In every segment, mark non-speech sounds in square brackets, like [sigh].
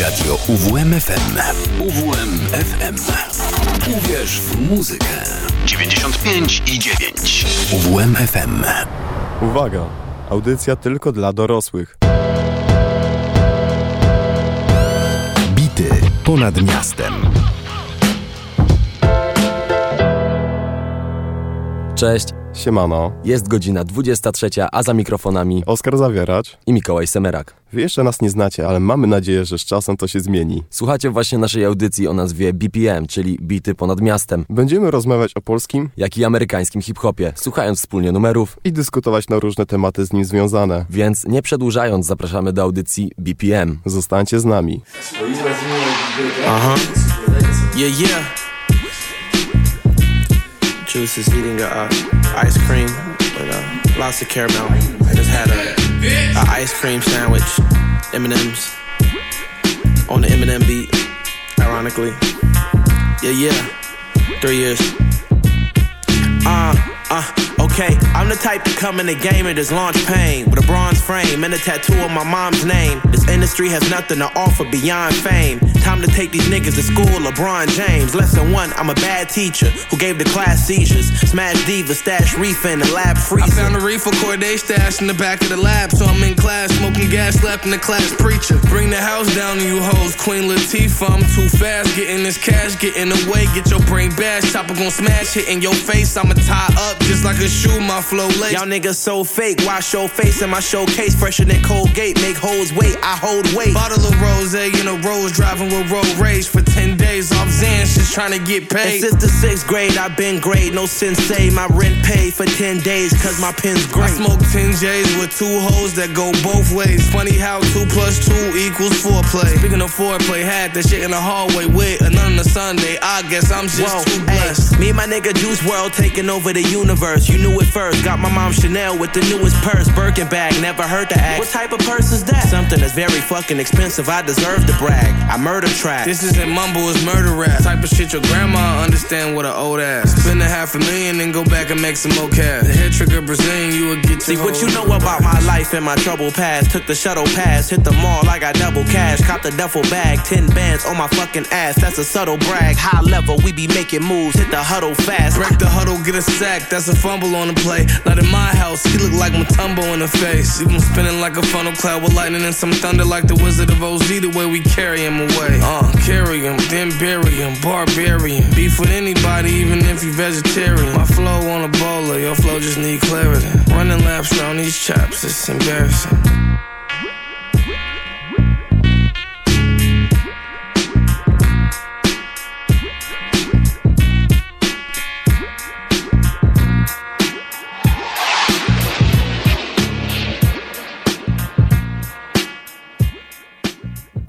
Radio UWMFM. UWMFM. Uwierz w muzykę. 95 i 9. UWMFM. Uwaga! Audycja tylko dla dorosłych. Bity ponad miastem. Cześć, Siemano. jest godzina 23, a za mikrofonami Oskar Zawierać. i Mikołaj Semerak. Wy jeszcze nas nie znacie, ale mamy nadzieję, że z czasem to się zmieni. Słuchacie właśnie naszej audycji o nazwie BPM, czyli Bity ponad miastem, Będziemy rozmawiać o polskim jak i amerykańskim hip-hopie, słuchając wspólnie numerów, i dyskutować na różne tematy z nim związane. więc nie przedłużając zapraszamy do audycji BPM. Zostańcie z nami. Huh. Yeah, yeah. Juice is eating a uh, ice cream with uh, lots of caramel. I just had a, a ice cream sandwich, M&M's on the Eminem beat. Ironically, yeah, yeah. Three years. Uh, uh, okay. I'm the type to come in the game and just launch pain with a bronze frame and a tattoo of my mom's name. This industry has nothing to offer beyond fame. Time to take these niggas to school, LeBron James. Lesson one, I'm a bad teacher who gave the class seizures. Smash diva, stash reefer in the lab freezer. I found a reefer Corday stash in the back of the lab, so I'm in class smoking gas, slapping the class preacher. Bring the house down to you hoes, Queen Latifah. I'm too fast, getting this cash, getting away, get your brain bashed. Chopper gon' smash, hitting your face. I'ma tie up just like a shoe, my flow late. Y'all niggas so fake. Wash your face in my showcase, fresher than Colgate. Make hoes wait, I hold weight. Bottle of rose in a rose, driving with road rage for 10 days off Zans, just trying to get And paid. since the sixth grade, I've been great. No sensei, my rent paid for 10 days, cause my pen's great. I smoke 10 J's with two hoes that go both ways. Funny how 2 plus 2 equals 4 play. Speaking of foreplay, had that shit in the hallway with another Sunday. I guess I'm just Whoa, too blessed. me and my nigga Juice World taking over the universe. You knew it first. Got my mom Chanel with the newest purse, Birkin bag. Never heard to ask. What type of purse is that? Something that's very fucking expensive. I deserve to brag. I murder track. This isn't mumble, it's murder rap. Type of shit your grandma understand what an old ass. Spend a half a million and go back and make some more cash. The head trigger Brazilian, you will get See what you know about my life and my trouble past. Took the shuttle pass, hit the mall, I got double cash. Cop the duffel bag, 10 bands on my fucking ass. That's a subtle brag. High level, we be making moves, hit the huddle fast. Break the huddle, get a sack, that's a fumble on the play. Not in my house, he look like Matumbo in the face. Him spinning like a funnel cloud with lightning and some thunder like the Wizard of Oz. The way we carry him away. Uh, carry him, then bury him, barbarian. Beef with anybody, even if you vegetarian. My flow on a bowler, your flow just need clarity. Running laps around these chaps, it's embarrassing.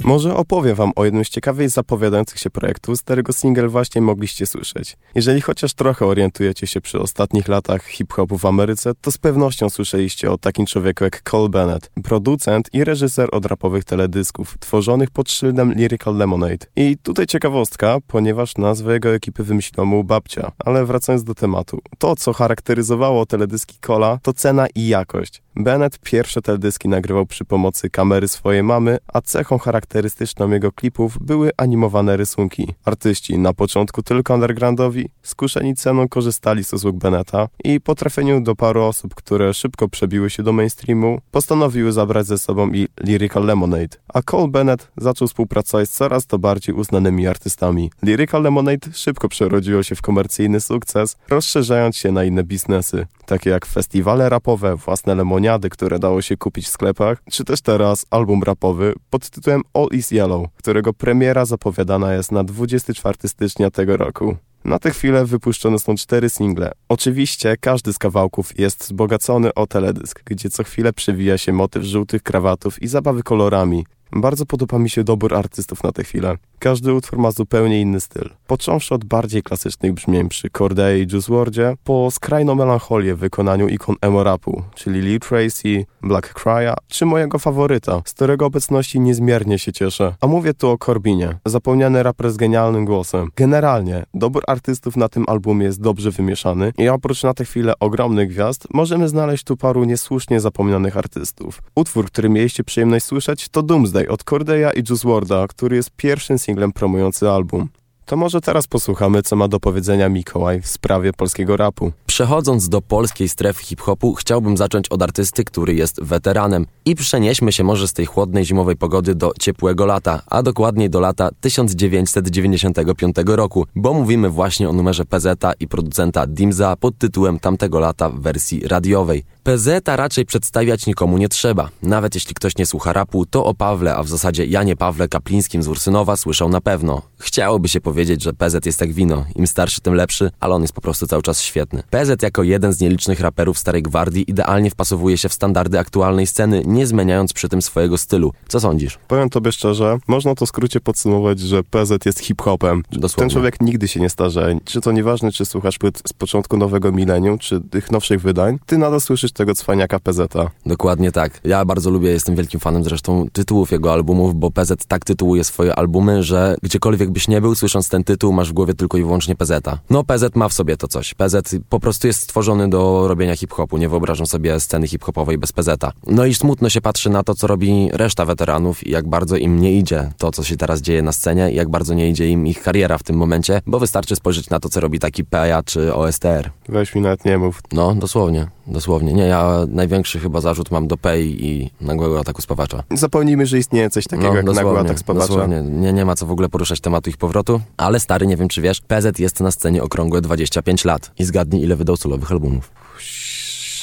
Może opowiem wam o jednym z ciekawych zapowiadających się projektów, z którego single właśnie mogliście słyszeć. Jeżeli chociaż trochę orientujecie się przy ostatnich latach hip-hopu w Ameryce, to z pewnością słyszeliście o takim człowieku jak Cole Bennett, producent i reżyser od rapowych teledysków, tworzonych pod szyldem Lyrical Lemonade. I tutaj ciekawostka, ponieważ nazwę jego ekipy wymyśliła mu babcia. Ale wracając do tematu. To, co charakteryzowało teledyski Cola, to cena i jakość. Bennett pierwsze teledyski nagrywał przy pomocy kamery swojej mamy, a cechą charakterystyczną jego klipów były animowane rysunki. Artyści, na początku tylko undergroundowi, skuszeni ceną korzystali z usług Bennetta i po trafieniu do paru osób, które szybko przebiły się do mainstreamu, postanowiły zabrać ze sobą i Lyrical Lemonade. A Cole Bennett zaczął współpracować z coraz to bardziej uznanymi artystami. Lyrical Lemonade szybko przerodziło się w komercyjny sukces, rozszerzając się na inne biznesy, takie jak festiwale rapowe, własne lemoniady, które dało się kupić w sklepach, czy też teraz album rapowy pod tytułem All is Yellow, którego premiera zapowiadana jest na 24 stycznia tego roku. Na tę chwilę wypuszczone są cztery single. Oczywiście każdy z kawałków jest wzbogacony o teledysk, gdzie co chwilę przewija się motyw żółtych krawatów i zabawy kolorami. Bardzo podoba mi się dobór artystów na tę chwilę. Każdy utwór ma zupełnie inny styl. Począwszy od bardziej klasycznych brzmień przy Corday i Juice WRLDzie, po skrajną melancholię w wykonaniu ikon emo rapu, czyli Lee Tracy, Black Crya, czy mojego faworyta, z którego obecności niezmiernie się cieszę. A mówię tu o Corbinie, zapomniany raper z genialnym głosem. Generalnie, dobór artystów na tym albumie jest dobrze wymieszany i oprócz na tę chwilę ogromnych gwiazd, możemy znaleźć tu paru niesłusznie zapomnianych artystów. Utwór, który mieliście przyjemność słyszeć, to Doomsday od Cordeya i Juice WRLDa, który jest pierwszym singlem promujący album. To może teraz posłuchamy, co ma do powiedzenia Mikołaj w sprawie polskiego rapu. Przechodząc do polskiej strefy hip-hopu, chciałbym zacząć od artysty, który jest weteranem. I przenieśmy się może z tej chłodnej zimowej pogody do ciepłego lata, a dokładniej do lata 1995 roku, bo mówimy właśnie o numerze PZ i producenta Dimza pod tytułem tamtego lata w wersji radiowej. PZ raczej przedstawiać nikomu nie trzeba. Nawet jeśli ktoś nie słucha rapu, to o Pawle, a w zasadzie Janie Pawle Kaplińskim z Ursynowa słyszał na pewno. Chciałoby się powiedzieć, że PZ jest jak wino. Im starszy, tym lepszy, ale on jest po prostu cały czas świetny. PZ jako jeden z nielicznych raperów Starej Gwardii idealnie wpasowuje się w standardy aktualnej sceny, nie zmieniając przy tym swojego stylu. Co sądzisz? Powiem tobie szczerze, można to w skrócie podsumować, że PZ jest hip-hopem. Dosłownie. Ten człowiek nigdy się nie starzeje. Czy to nieważne, czy słuchasz płyt z początku nowego milenium, czy tych nowszych wydań, ty nadal słyszysz tego cwaniaka PZ-a. Dokładnie tak. Ja bardzo lubię, jestem wielkim fanem zresztą tytułów jego albumów, bo PZ tak tytułuje swoje albumy, że gdziekolwiek byś nie był, słysząc ten tytuł, masz w głowie tylko i wyłącznie PZ-a. No PZ ma w sobie to coś. PZ po prostu jest stworzony do robienia hip-hopu. Nie wyobrażam sobie sceny hip-hopowej bez PZ-a. No i smutno się patrzy na to, co robi reszta weteranów i jak bardzo im nie idzie to, co się teraz dzieje na scenie i jak bardzo nie idzie im ich kariera w tym momencie, bo wystarczy spojrzeć na to, co robi taki Peja czy OSTR. Weź mi nawet nie mów. No, dosłownie, dosłownie. Nie, ja największy chyba zarzut mam do Pei i nagłego ataku spawacza. Zapomnijmy, że istnieje coś takiego jak nagły atak spawacza. No, dosłownie. Nie, nie ma co w ogóle poruszać tematu ich powrotu, ale stary, nie wiem czy wiesz, PZ jest na scenie okrągłe 25 lat i zgadnij ile wydał solowych albumów.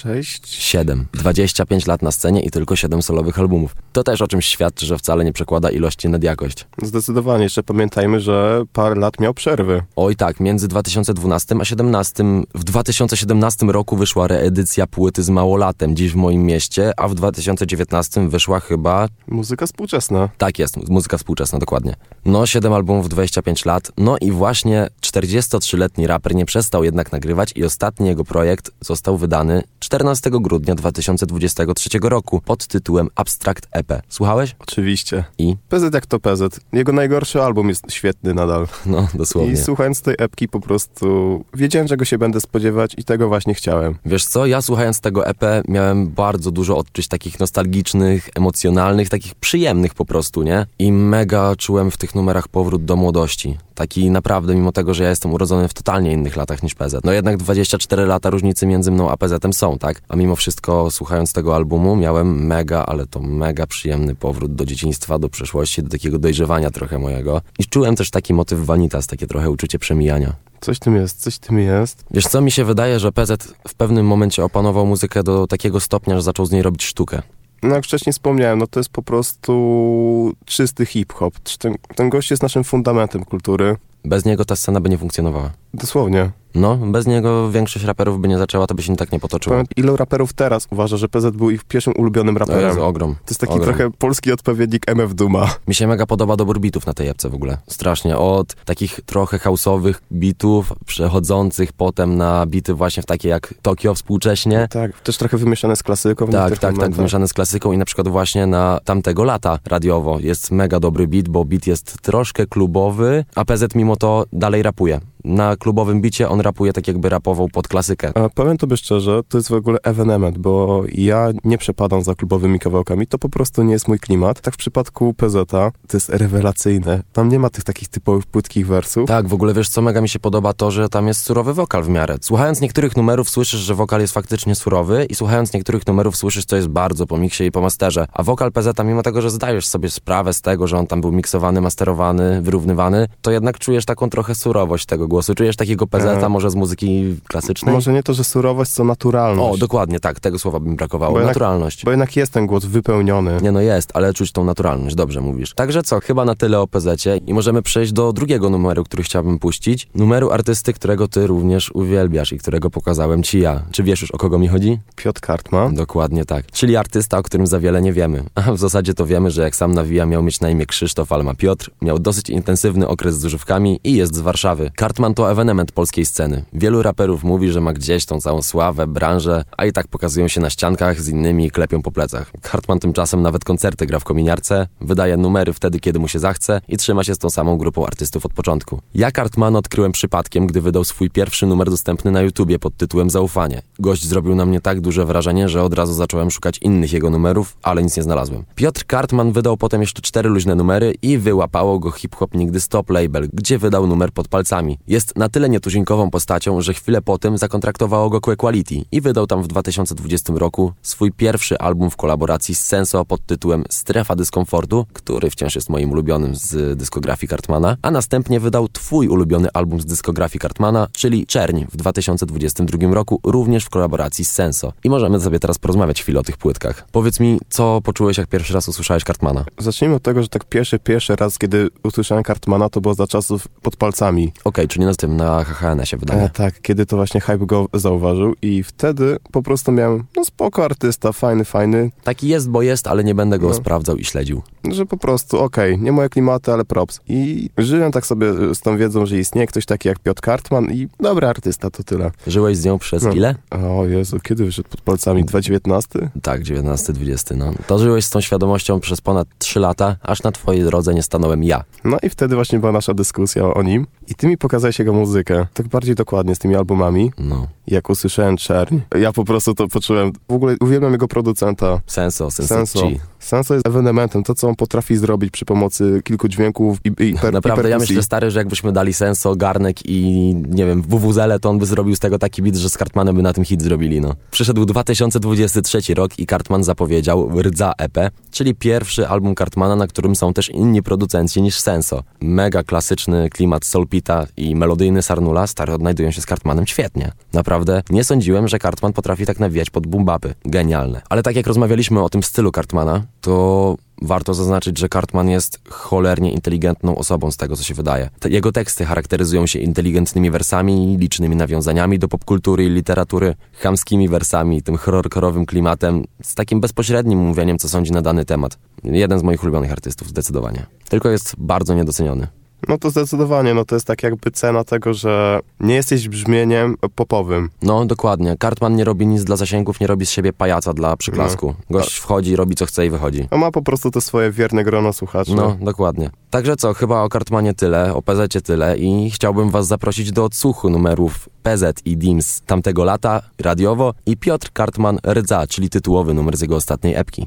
Sześć? 7. 25 lat na scenie i tylko 7 solowych albumów. To też o czymś świadczy, że wcale nie przekłada ilości nad jakość. Zdecydowanie. Jeszcze pamiętajmy, że parę lat miał przerwy. Oj tak, między 2012 a 2017 w 2017 roku wyszła reedycja płyty z Małolatem, dziś w moim mieście, a w 2019 wyszła chyba Muzyka współczesna. Tak jest, muzyka współczesna, dokładnie. No, 7 albumów, 25 lat. No i właśnie 43-letni raper nie przestał jednak nagrywać i ostatni jego projekt został wydany 14 grudnia 2023 roku pod tytułem Abstract EP. Słuchałeś? Oczywiście. I? PZ jak to PZ. Jego najgorszy album jest świetny nadal. No, dosłownie. I słuchając tej epki po prostu wiedziałem, czego się będę spodziewać i tego właśnie chciałem. Wiesz co, ja słuchając tego EP miałem bardzo dużo odczuć takich nostalgicznych, emocjonalnych, takich przyjemnych po prostu, nie? I mega czułem w tych numerach powrót do młodości. Taki naprawdę, mimo tego, że ja jestem urodzony w totalnie innych latach niż PZ. No jednak 24 lata różnicy między mną a PZ-em są, tak? A mimo wszystko, słuchając tego albumu, miałem mega, ale to mega przyjemny powrót do dzieciństwa, do przeszłości, do takiego dojrzewania trochę mojego. I czułem też taki motyw Vanitas, takie trochę uczucie przemijania. Coś tym jest, coś tym jest. Wiesz co, mi się wydaje, że PZ w pewnym momencie opanował muzykę do takiego stopnia, że zaczął z niej robić sztukę. No jak wcześniej wspomniałem, no to jest po prostu czysty hip-hop. Ten, ten gość jest naszym fundamentem kultury. Bez niego ta scena by nie funkcjonowała. Dosłownie. No, bez niego większość raperów by nie zaczęła, to by się tak nie potoczyło. Powiem, ilu raperów teraz uważa, że PZ był ich pierwszym ulubionym To raperem? jest ogrom. To jest taki ogrom. trochę polski odpowiednik MF Duma. Mi się mega podoba dobór bitów na tej epce w ogóle. Strasznie. Od takich trochę house'owych bitów, przechodzących potem na bity właśnie w takie jak Tokio współcześnie. Tak, też trochę wymieszane z klasyką. Tak, tak, tak, momentach. wymieszane z klasyką i na przykład właśnie na tamtego lata radiowo jest mega dobry beat, bo beat jest troszkę klubowy, a PZ mimo to dalej rapuje. Na klubowym bicie on rapuje tak jakby rapował pod klasykę. A powiem tobie szczerze, to jest w ogóle ewenement, bo ja nie przepadam za klubowymi kawałkami, to po prostu nie jest mój klimat. Tak w przypadku PZ to jest rewelacyjne. Tam nie ma tych takich typowych płytkich wersów. Tak, w ogóle wiesz co, mega mi się podoba to, że tam jest surowy wokal w miarę. Słuchając niektórych numerów słyszysz, że wokal jest faktycznie surowy i słuchając niektórych numerów słyszysz, co jest bardzo po miksie i po masterze. A wokal PZ, mimo tego, że zdajesz sobie sprawę z tego, że on tam był miksowany, masterowany, wyrównywany, to jednak czujesz taką trochę surowość tego głosu. Czujesz takiego PZ-a może z muzyki klasycznej? Może nie to, że surowość, co naturalność. O, dokładnie, tak, tego słowa by mi brakowało. Bo naturalność. Jednak, bo jednak jest ten głos wypełniony. Nie no jest, ale czuć tą naturalność, dobrze mówisz. Także co, chyba na tyle o PZ-cie i możemy przejść do drugiego numeru, który chciałbym puścić. Numeru artysty, którego ty również uwielbiasz i którego pokazałem ci ja. Czy wiesz już o kogo mi chodzi? Piotr Kartman. Dokładnie tak. Czyli artysta, o którym za wiele nie wiemy. [laughs] A w zasadzie to wiemy, że jak sam nawija miał mieć na imię Krzysztof Alma Piotr, miał dosyć intensywny okres z używkami i jest z Warszawy. Kartman to ewenement polskiej sceny. Wielu raperów mówi, że ma gdzieś tą całą sławę, branżę, a i tak pokazują się na ściankach z innymi i klepią po plecach. Kartman tymczasem nawet koncerty gra w kominiarce, wydaje numery wtedy, kiedy mu się zachce i trzyma się z tą samą grupą artystów od początku. Ja Kartman odkryłem przypadkiem, gdy wydał swój pierwszy numer dostępny na YouTubie pod tytułem Zaufanie. Gość zrobił na mnie tak duże wrażenie, że od razu zacząłem szukać innych jego numerów, ale nic nie znalazłem. Piotr Kartman wydał potem jeszcze cztery luźne numery i wyłapało go hip-hop nigdy stop label, gdzie wydał numer pod palcami. Jest na tyle nietuzinkową postacią, że chwilę po tym zakontraktowało go Quality i wydał tam w 2020 roku swój pierwszy album w kolaboracji z Senso pod tytułem Strefa Dyskomfortu, który wciąż jest moim ulubionym z dyskografii Kartmana, a następnie wydał twój ulubiony album z dyskografii Kartmana, czyli Czerń w 2022 roku, również w kolaboracji z Senso. I możemy sobie teraz porozmawiać chwilę o tych płytkach. Powiedz mi, co poczułeś, jak pierwszy raz usłyszałeś Kartmana? Zacznijmy od tego, że tak pierwszy, pierwszy raz, kiedy usłyszałem Kartmana, to było za czasów pod palcami. Okej, okay, czyli na tym, na HHN się wydaje. E, tak, kiedy to właśnie Hype go zauważył i wtedy po prostu miałem, no spoko artysta, fajny, fajny. Taki jest, bo jest, ale nie będę go no. sprawdzał i śledził. Że po prostu, okej, okay, nie moje klimaty, ale props. I żyłem tak sobie z tą wiedzą, że istnieje ktoś taki jak Piotr Kartman i dobry artysta, to tyle. Żyłeś z nią przez no. ile? O Jezu, kiedy wyszedł pod palcami? 2019? Tak, 19-20, no. To żyłeś z tą świadomością przez ponad 3 lata, aż na twojej drodze nie stanąłem ja. No i wtedy właśnie była nasza dyskusja o nim i ty mi pokazałeś jego muzykę, tak bardziej dokładnie z tymi albumami. No. Jak usłyszałem Czerń, ja po prostu to poczułem, w ogóle uwielbiam jego producenta. Senso, Senso. Senso. Senso jest ewenementem, to co on potrafi zrobić przy pomocy kilku dźwięków i, i per, Naprawdę, i ja myślę, stary, że jakbyśmy dali Senso, Garnek i nie wiem, WWZL, to on by zrobił z tego taki bit, że z Cartmanem by na tym hit zrobili, no. Przyszedł 2023 rok i Cartman zapowiedział Rdza EP, czyli pierwszy album Cartmana, na którym są też inni producenci niż Senso. Mega klasyczny klimat Solpita i melodyjny Sarnula, stary, odnajdują się z Cartmanem świetnie. Naprawdę, nie sądziłem, że Cartman potrafi tak nawijać pod bumbapy. Genialne. Ale tak jak rozmawialiśmy o tym stylu Cartmana, to warto zaznaczyć, że Cartman jest cholernie inteligentną osobą z tego, co się wydaje. Te jego teksty charakteryzują się inteligentnymi wersami, licznymi nawiązaniami do popkultury i literatury, chamskimi wersami, tym horrorowym klimatem, z takim bezpośrednim mówieniem, co sądzi na dany temat. Jeden z moich ulubionych artystów, zdecydowanie. Tylko jest bardzo niedoceniony. No to zdecydowanie, no to jest tak jakby cena tego, że nie jesteś brzmieniem popowym. No dokładnie. Cartman nie robi nic dla zasięgów, nie robi z siebie pajaca dla przyklasku. No. Gość wchodzi, robi co chce i wychodzi. A ma po prostu to swoje wierne grono słuchaczy. No, dokładnie. Także co, chyba o Cartmanie tyle, o PZ tyle i chciałbym was zaprosić do odsłuchu numerów PZ i DIMS tamtego lata, radiowo i Piotr Cartman Rdza, czyli tytułowy numer z jego ostatniej epki.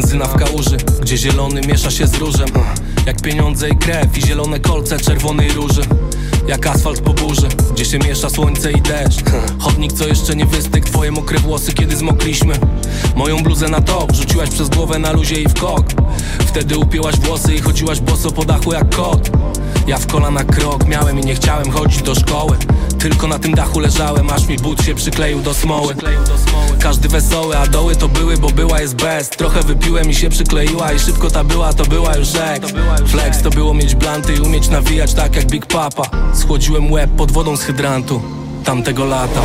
Benzyna w kałuży, gdzie zielony miesza się z różem. Jak pieniądze i krew i zielone kolce czerwonej róży. Jak asfalt po burzy, gdzie się miesza słońce i deszcz. Chodnik co jeszcze nie wystygł, twoje mokre włosy kiedy zmokliśmy. Moją bluzę na to wrzuciłaś przez głowę na luzie i w kok. Wtedy upięłaś włosy i chodziłaś boso po dachu jak kot Ja w kolana krok miałem i nie chciałem chodzić do szkoły. Tylko na tym dachu leżałem, aż mi but się przykleił do smoły. Każdy wesoły, a doły to były, bo była jest best Trochę wypiłem i się przykleiła i szybko ta była, to była już ex. Flex to było mieć blanty i umieć nawijać tak jak Big Papa. Schłodziłem łeb pod wodą z hydrantu tamtego lata.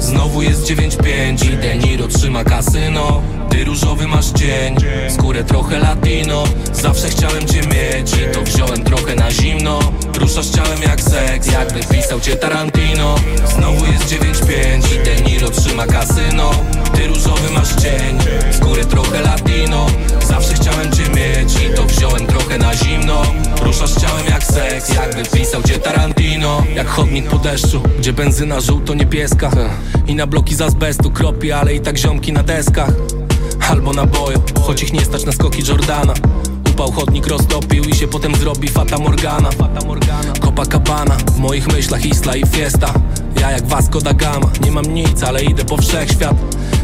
Znowu jest 9-5 i Deniro trzyma kasyno Ty różowy masz dzień, skórę trochę latino. Zawsze chciałem cię mieć i to wziąłem trochę na zimno. Ruszasz ciałem jak seks, jakby pisał cię Tarantino. Znowu jest 9-5 i Deniro trzyma kasyno. Ty różowy masz dzień, skórę trochę latino. Zawsze chciałem cię mieć i to wziąłem trochę na zimno. Ruszasz ciałem jak seks, jakby pisał cię Tarantino. Jak chodnik po deszczu, gdzie benzyna żółto-niebieska. I na bloki z azbestu kropi, ale i tak ziomki na deskach Albo na boju, choć ich nie stać na skoki Jordana. Upał chodnik roztopił i się potem zrobi Fata Morgana. Copacabana, w moich myślach Isla i Fiesta Ja jak Vasco da Gama. Nie mam nic, ale idę po wszechświat.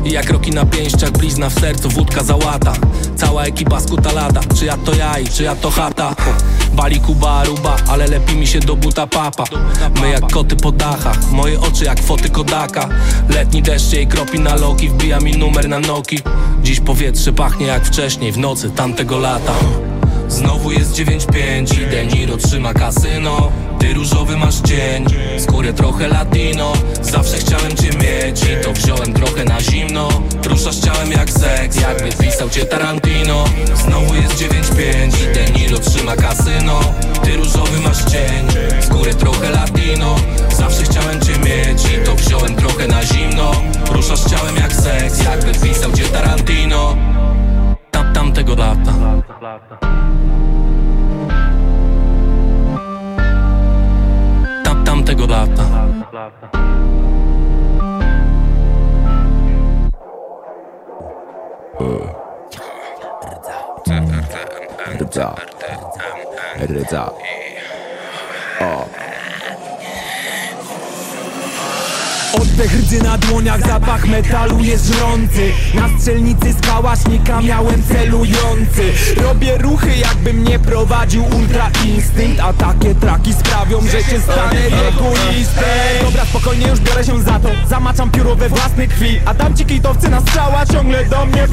I jak roki na pięściach, blizna w sercu, wódka załata. Cała ekipa skuta lata Czy ja to ja i czy ja to chata? Bali Kuba, Aruba, ale lepi mi się do buta papa. My jak koty po dachach, moje oczy jak foty Kodaka. Letni deszcz jej kropi na loki, wbija mi numer na noki. Dziś powietrze pachnie jak wcześniej, w nocy tamtego lata Znowu jest 9-5 i Deniro trzyma kasyno. Ty różowy masz cień, skórę trochę latino. Zawsze chciałem cię mieć i to wziąłem trochę na zimno. Ruszasz ciałem jak seks, jakby pisał cię Tarantino. Znowu jest 9-5 i Deniro trzyma kasyno. Ty różowy masz cień, skórę trochę latino. Zawsze chciałem cię mieć i to wziąłem trochę na zimno. Ruszasz ciałem jak seks, jakby pisał cię Tarantino tamtego lata. Tam tamtego lata. Rdza. Rdza. Oddech rdzy na dłoniach, zapach metalu jest żrący. Na strzelnicy z kałasznika miałem celujący. Robię ruchy jakby mnie prowadził ultra instynkt A takie traki sprawią, że się stanę egoistę Dobra, spokojnie już biorę się za to. Zamaczam pióro we własnej krwi A tamci kitowcy na strzała ciągle do mnie.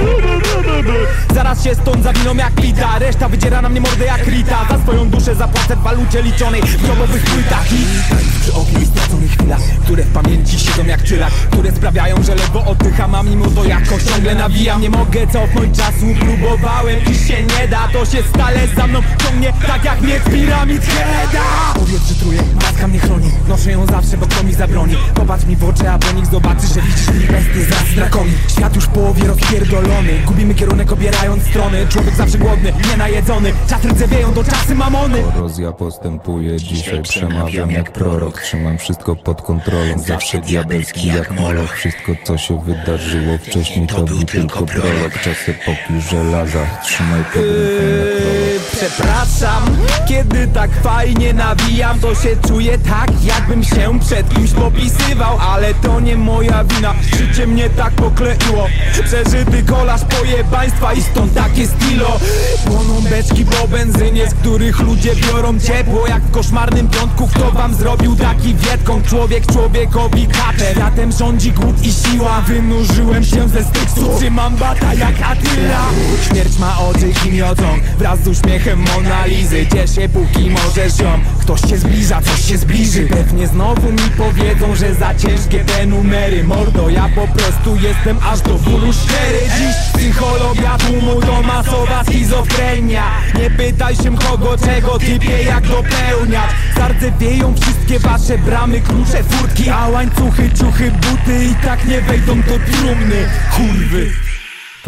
Zaraz się stąd zawiną jak pita. Reszta wydziera na mnie mordę jak Rita. Za swoją duszę zapłacę w walucie liczonej. W grobowych płytach i przy ogniu straconych chwilach Które w pamięci siedzą jak czylak Które sprawiają, że ledwo oddycham A mimo to jakoś ciągle nawijam. Nie mogę cofnąć czasu, próbowałem i się nie da. To się stale za mną ciągnie Tak jak mnie piramid heada Powietrze truje, maska mnie chroni. Noszę ją zawsze, bo kto mi zabroni? Popatrz mi w oczy, a po nich zobaczysz, że widzisz mi besty z drakoni Świat już w połowie rozpierdolony. Gubimy kierunek, obierając strony. Człowiek zawsze głodny, nienajedzony. Czas rdzewieją, to czasy mamony. Korozja postępuje, dzisiaj przemawiam jak prorok. Trzymam wszystko pod kontrolą, zawsze jak moloch Wszystko co się wydarzyło wcześniej to był tylko prolog. Czas epoki żelaza, trzymaj podrękę Yy, Przepraszam, kiedy tak fajnie nawijam To się czuję tak, jakbym się przed kimś popisywał Ale to nie moja wina, życie mnie tak pokleiło. Przeżyty kolaż pojebaństwa i stąd takie stilo. Płoną beczki po benzynie, z których ludzie biorą ciepło Jak w koszmarnym piątku, kto wam zrobił taki wietką? Człowiek człowiekowi kapę, światem rządzi głód i siła. Wynurzyłem się ze styksu, trzymam bata jak Attila wraz z uśmiechem Monalizy Ciesz się póki możesz ją Ktoś się zbliża, coś się zbliży. Pewnie znowu mi powiedzą, że za ciężkie te numery. Mordo, ja po prostu jestem aż do bólu szczery. Dziś psychologia tłumu to masowa schizofrenia. Nie pytaj się kogo, czego typie jak dopełniać. Zardzewieją wszystkie wasze bramy, klucze, furtki. A łańcuchy, ciuchy, buty i tak nie wejdą do trumny. Kurwy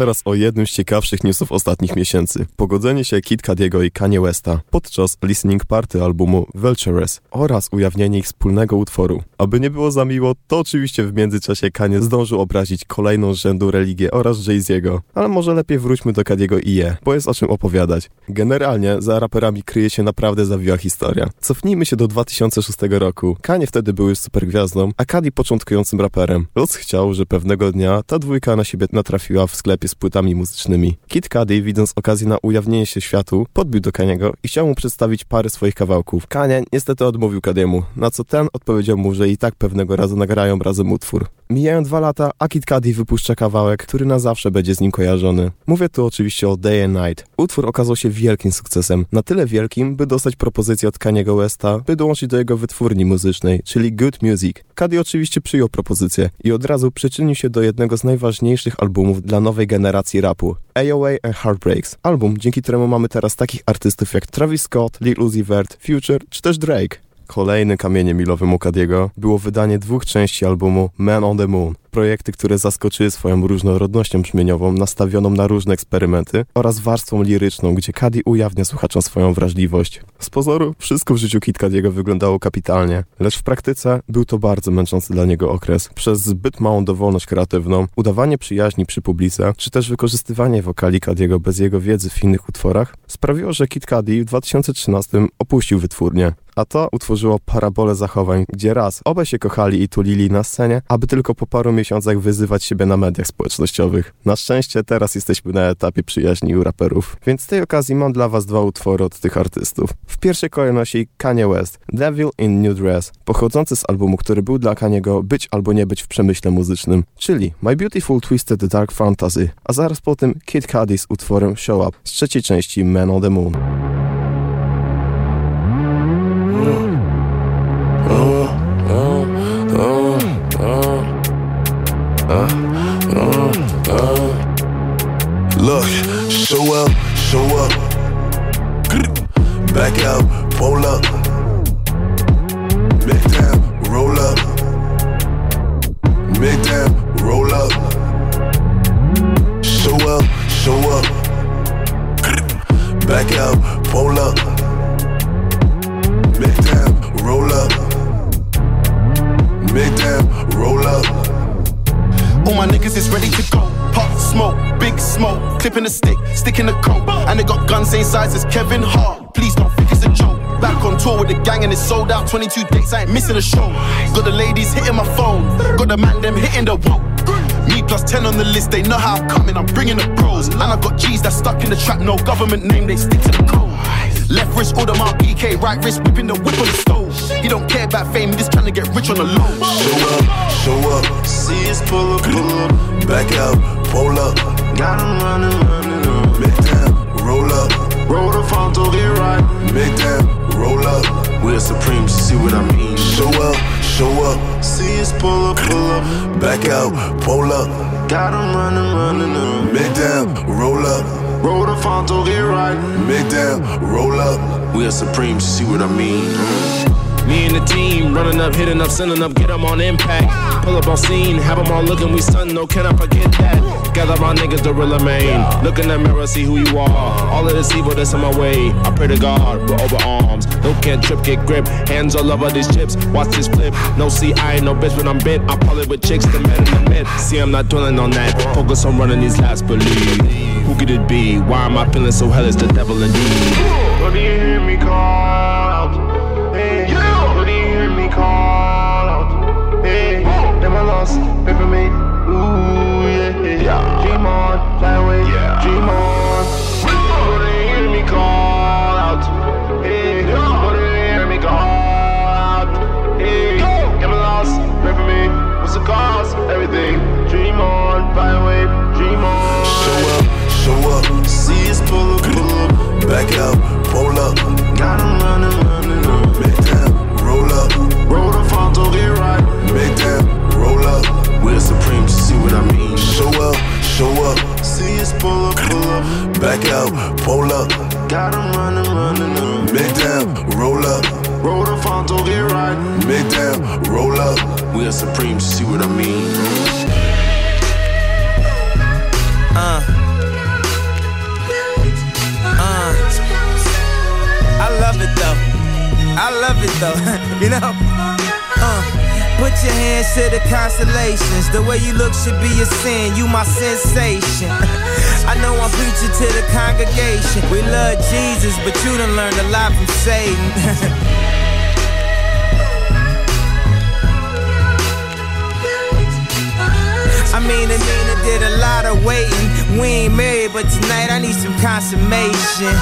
Teraz o jednym z ciekawszych newsów ostatnich miesięcy. Pogodzenie się Kid Cadiego i Kanye Westa podczas listening party albumu Vultures oraz ujawnienie ich wspólnego utworu. Aby nie było za miło, to oczywiście w międzyczasie Kanye zdążył obrazić kolejną rzędu religię oraz Jay-Z'ego. Ale może lepiej wróćmy do Cadiego i je, bo jest o czym opowiadać. Generalnie za raperami kryje się naprawdę zawiła historia. Cofnijmy się do 2006 roku. Kanye wtedy był już supergwiazdą, a Cadi początkującym raperem. Los chciał, że pewnego dnia ta dwójka na siebie natrafiła w sklepie z płytami muzycznymi. Kid Cudi, widząc okazję na ujawnienie się światu, podbił do Kaniego i chciał mu przedstawić parę swoich kawałków. Kanye niestety odmówił Kadiemu, na co ten odpowiedział mu, że i tak pewnego razu nagrają razem utwór. Mijają dwa lata, a Kid Cudi wypuszcza kawałek, który na zawsze będzie z nim kojarzony. Mówię tu oczywiście o Day and Night. Utwór okazał się wielkim sukcesem. Na tyle wielkim, by dostać propozycję od Kaniego Westa, by dołączyć do jego wytwórni muzycznej, czyli Good Music. Cudi oczywiście przyjął propozycję i od razu przyczynił się do jednego z najważniejszych albumów dla nowej generacji rapu. AOA and Heartbreaks. Album, dzięki któremu mamy teraz takich artystów jak Travis Scott, Lil Uzi Vert, Future czy też Drake. Kolejnym kamieniem milowym u Cadiego było wydanie dwóch części albumu Man on the Moon. Projekty, które zaskoczyły swoją różnorodnością brzmieniową, nastawioną na różne eksperymenty oraz warstwą liryczną, gdzie Cudi ujawnia słuchaczom swoją wrażliwość. Z pozoru wszystko w życiu Kid Cudiego wyglądało kapitalnie, lecz w praktyce był to bardzo męczący dla niego okres. Przez zbyt małą dowolność kreatywną, udawanie przyjaźni przy publice, czy też wykorzystywanie wokali Cudiego bez jego wiedzy w innych utworach, sprawiło, że Cudi w 2013 opuścił wytwórnię a to utworzyło parabolę zachowań, gdzie raz obaj się kochali i tulili na scenie, aby tylko po paru miesiącach wyzywać siebie na mediach społecznościowych. Na szczęście teraz jesteśmy na etapie przyjaźni u raperów, więc z tej okazji mam dla was dwa utwory od tych artystów. W pierwszej kolejności Kanye West, Devil in New Dress, pochodzący z albumu, który był dla Kaniego być albo nie być w przemyśle muzycznym, czyli My Beautiful Twisted Dark Fantasy, a zaraz po tym Kid Cudi z utworem Show Up z trzeciej części Man on the Moon. Look, show up, show up. Back out, pull up. Make down, roll up. Make down, roll up. Show up, show up. Back out, pull up. Make down, roll up. Make down, roll up. All my niggas is ready to go. Pop smoke, big smoke, clipping a stick, sticking a coat. And they got guns same size as Kevin Hart. Please don't think it's a joke. Back on tour with the gang and it's sold out. 22 dates, I ain't missing a show. Got the ladies hitting my phone, got the man them hitting the whoa. Me plus 10 on the list, they know how I'm coming, I'm bringing the pros. And I got G's that stuck in the trap, no government name, they stick to the code. Left wrist, order my PK, right wrist, whipping the whip on the stove. He don't care about fame, he just trying to get rich on the low. Show up, show up. See us pull up, pull up. Back out, pull up. Got him running, running up. Make down, roll up. Roll the phone till get right. Make down, roll up. We're supreme, see what I mean. Show up, show up. See us pull up, pull up. Back out, pull up. Got him running, running up. Make down, roll up. Roll the phone till get right. Make down, roll up. We're supreme, see what I mean. Me and the team running up, hitting up, sending up, get them on impact. Pull up on scene, have them all looking, we stun, no, can I forget that? Gather my niggas, the real main. Look in the mirror, see who you are. All of this evil that's in my way. I pray to God, we're over arms. No can't trip, get grip. Hands all over these chips, watch this flip. No, see, I ain't no bitch, when I'm bent. I'm probably with chicks, the man in the mid. See, I'm not dwelling on that. Focus on running these laps, believe. Who could it be? Why am I feeling so hell? It's the devil indeed. Do you hear me call call out? Hey, never lost, pay for me. Ooh, yeah, yeah. Dream on, fly away, dream on. Do you hear me call out? Hear me call out? Hey, lost, for me. What's the cost? Everything. Dream on, fly away, dream on. Show up, show up. Pull up, pull up. Back what I mean. Show up, show up. See us pull up, pull up. Back out, pull up. Got Got 'em running, running up. Make down, roll up. Roll the phone till get right. Make down, roll up. We're supreme, see what I mean. Uh. Uh. I love it though. I love it though. [laughs] you know? Put your hands to the constellations. The way you look should be a sin. You my sensation. [laughs] I know I'm preaching to the congregation. We love Jesus, but you done learned a lot from Satan. [laughs] I mean, and Nina did a lot of waiting. We ain't married, but tonight I need some consummation.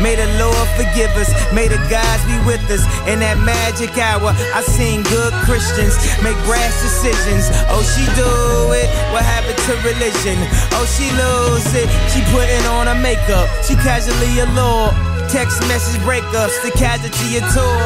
May the Lord forgive us, may the gods be with us. In that magic hour, I seen good Christians make brash decisions. Oh, she do it. What happened to religion? Oh, she lose it. She putting on her makeup. She casually allured. Text message breakups, the casualty of tour.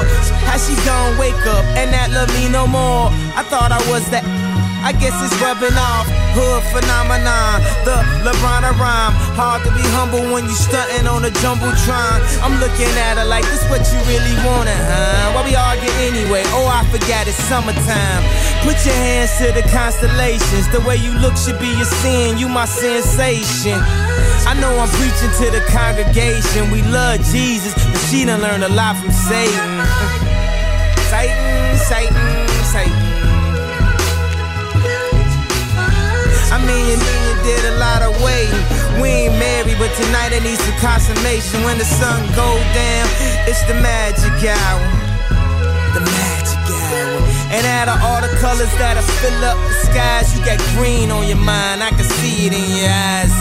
How she gon' wake up and not love me no more? I thought I was that. I guess it's rubbing off. Hood phenomenon, the LeBron rhyme. Hard to be humble when you stunting on a jumbotron. I'm looking at her like this what you really wanted, huh? Why we argue anyway? Oh, I forgot it's summertime. Put your hands to the constellations. The way you look should be a sin. You my sensation. I know I'm preaching to the congregation. We love Jesus, but she done learned a lot from Satan. Satan, Satan, Satan. I mean, you, you did a lot of waiting. We ain't married, but tonight it needs some consummation. When the sun go down, it's the magic hour. The magic hour. And out of all the colors that'll fill up the skies, you got green on your mind. I can see it in your eyes.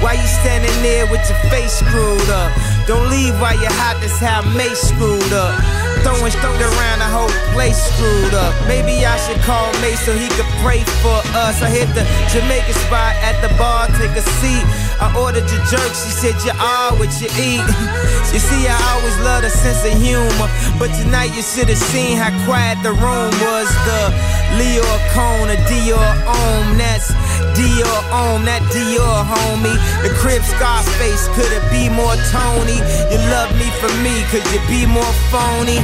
Why you standing there with your face screwed up? Don't leave while you're hot, that's how Mace screwed up. Throwing stoned around the whole place screwed up. Maybe I should call Mace so he could pray for us. I hit the Jamaican spot at the bar, take a seat. I ordered your jerk, she said you are what you eat. [laughs] you see, I always love a sense of humor, but tonight you should have seen how quiet the room was. The Leo Cone, a Dior Om, that's Dior Om, that Dior homie. The crib Scarface, could it be more Tony? You love me for me, could you be more phony?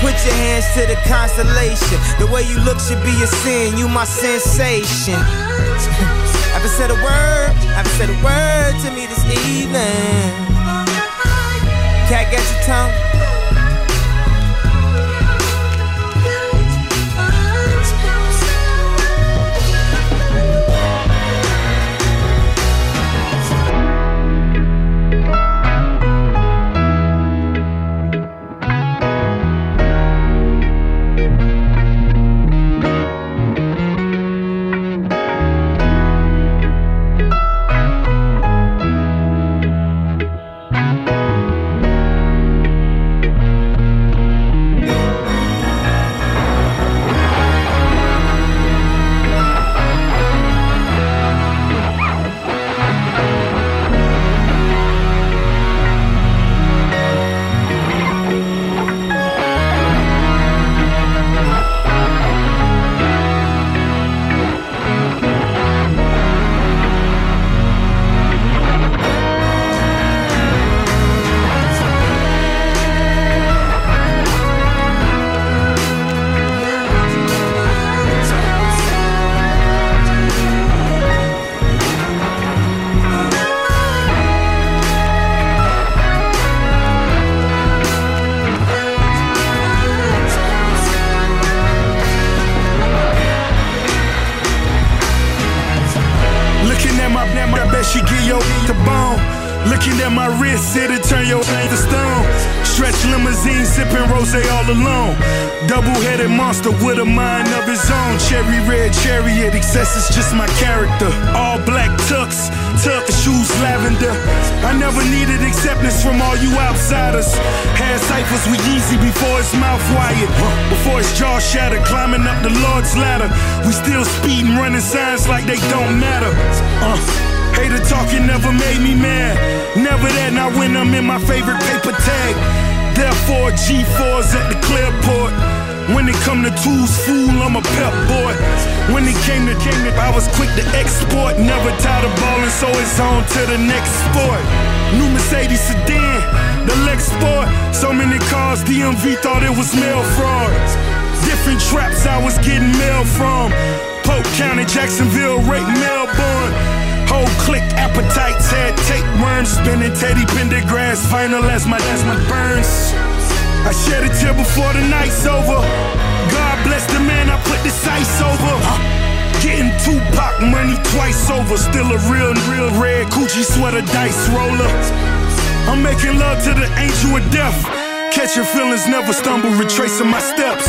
Put your hands to the constellation. The way you look should be a sin. You my sensation. [laughs] haven't said a word. Haven't said a word to me this evening. Cat, got your tongue? could get your to bone. Looking at my wrist, it'll turn your name to stone. Stretch limousine, sipping rose all alone. Double headed monster with a mind of his own. Cherry red chariot, excess is just my character. All black tux, tuck shoes lavender. I never needed acceptance from all you outsiders. Had ciphers with Yeezy before his mouth wired. Before his jaw shattered, climbing up the Lord's ladder. We still speeding, running signs like they don't matter. Uh. Hater talking never made me mad. Never that, not when I'm in my favorite paper tag. Therefore, G4's at the Clearport. When it come to tools, fool, I'm a pep boy. When it came to came to, I was quick to export. Never tired of balling, so it's on to the next sport. New Mercedes sedan, the Lex Sport. So many cars, DMV thought it was mail fraud. Different traps I was getting mail from. Polk County, Jacksonville, right Melbourne whole click appetites had tapeworms, spinning Teddy Pendergrass, final as my, as my burns. I shed a tear before the night's over. God bless the man I put the sights over. Getting Tupac money twice over. Still a real, real red coochie sweater dice roller. I'm making love to the angel of death. Catching feelings, never stumble, retracing my steps.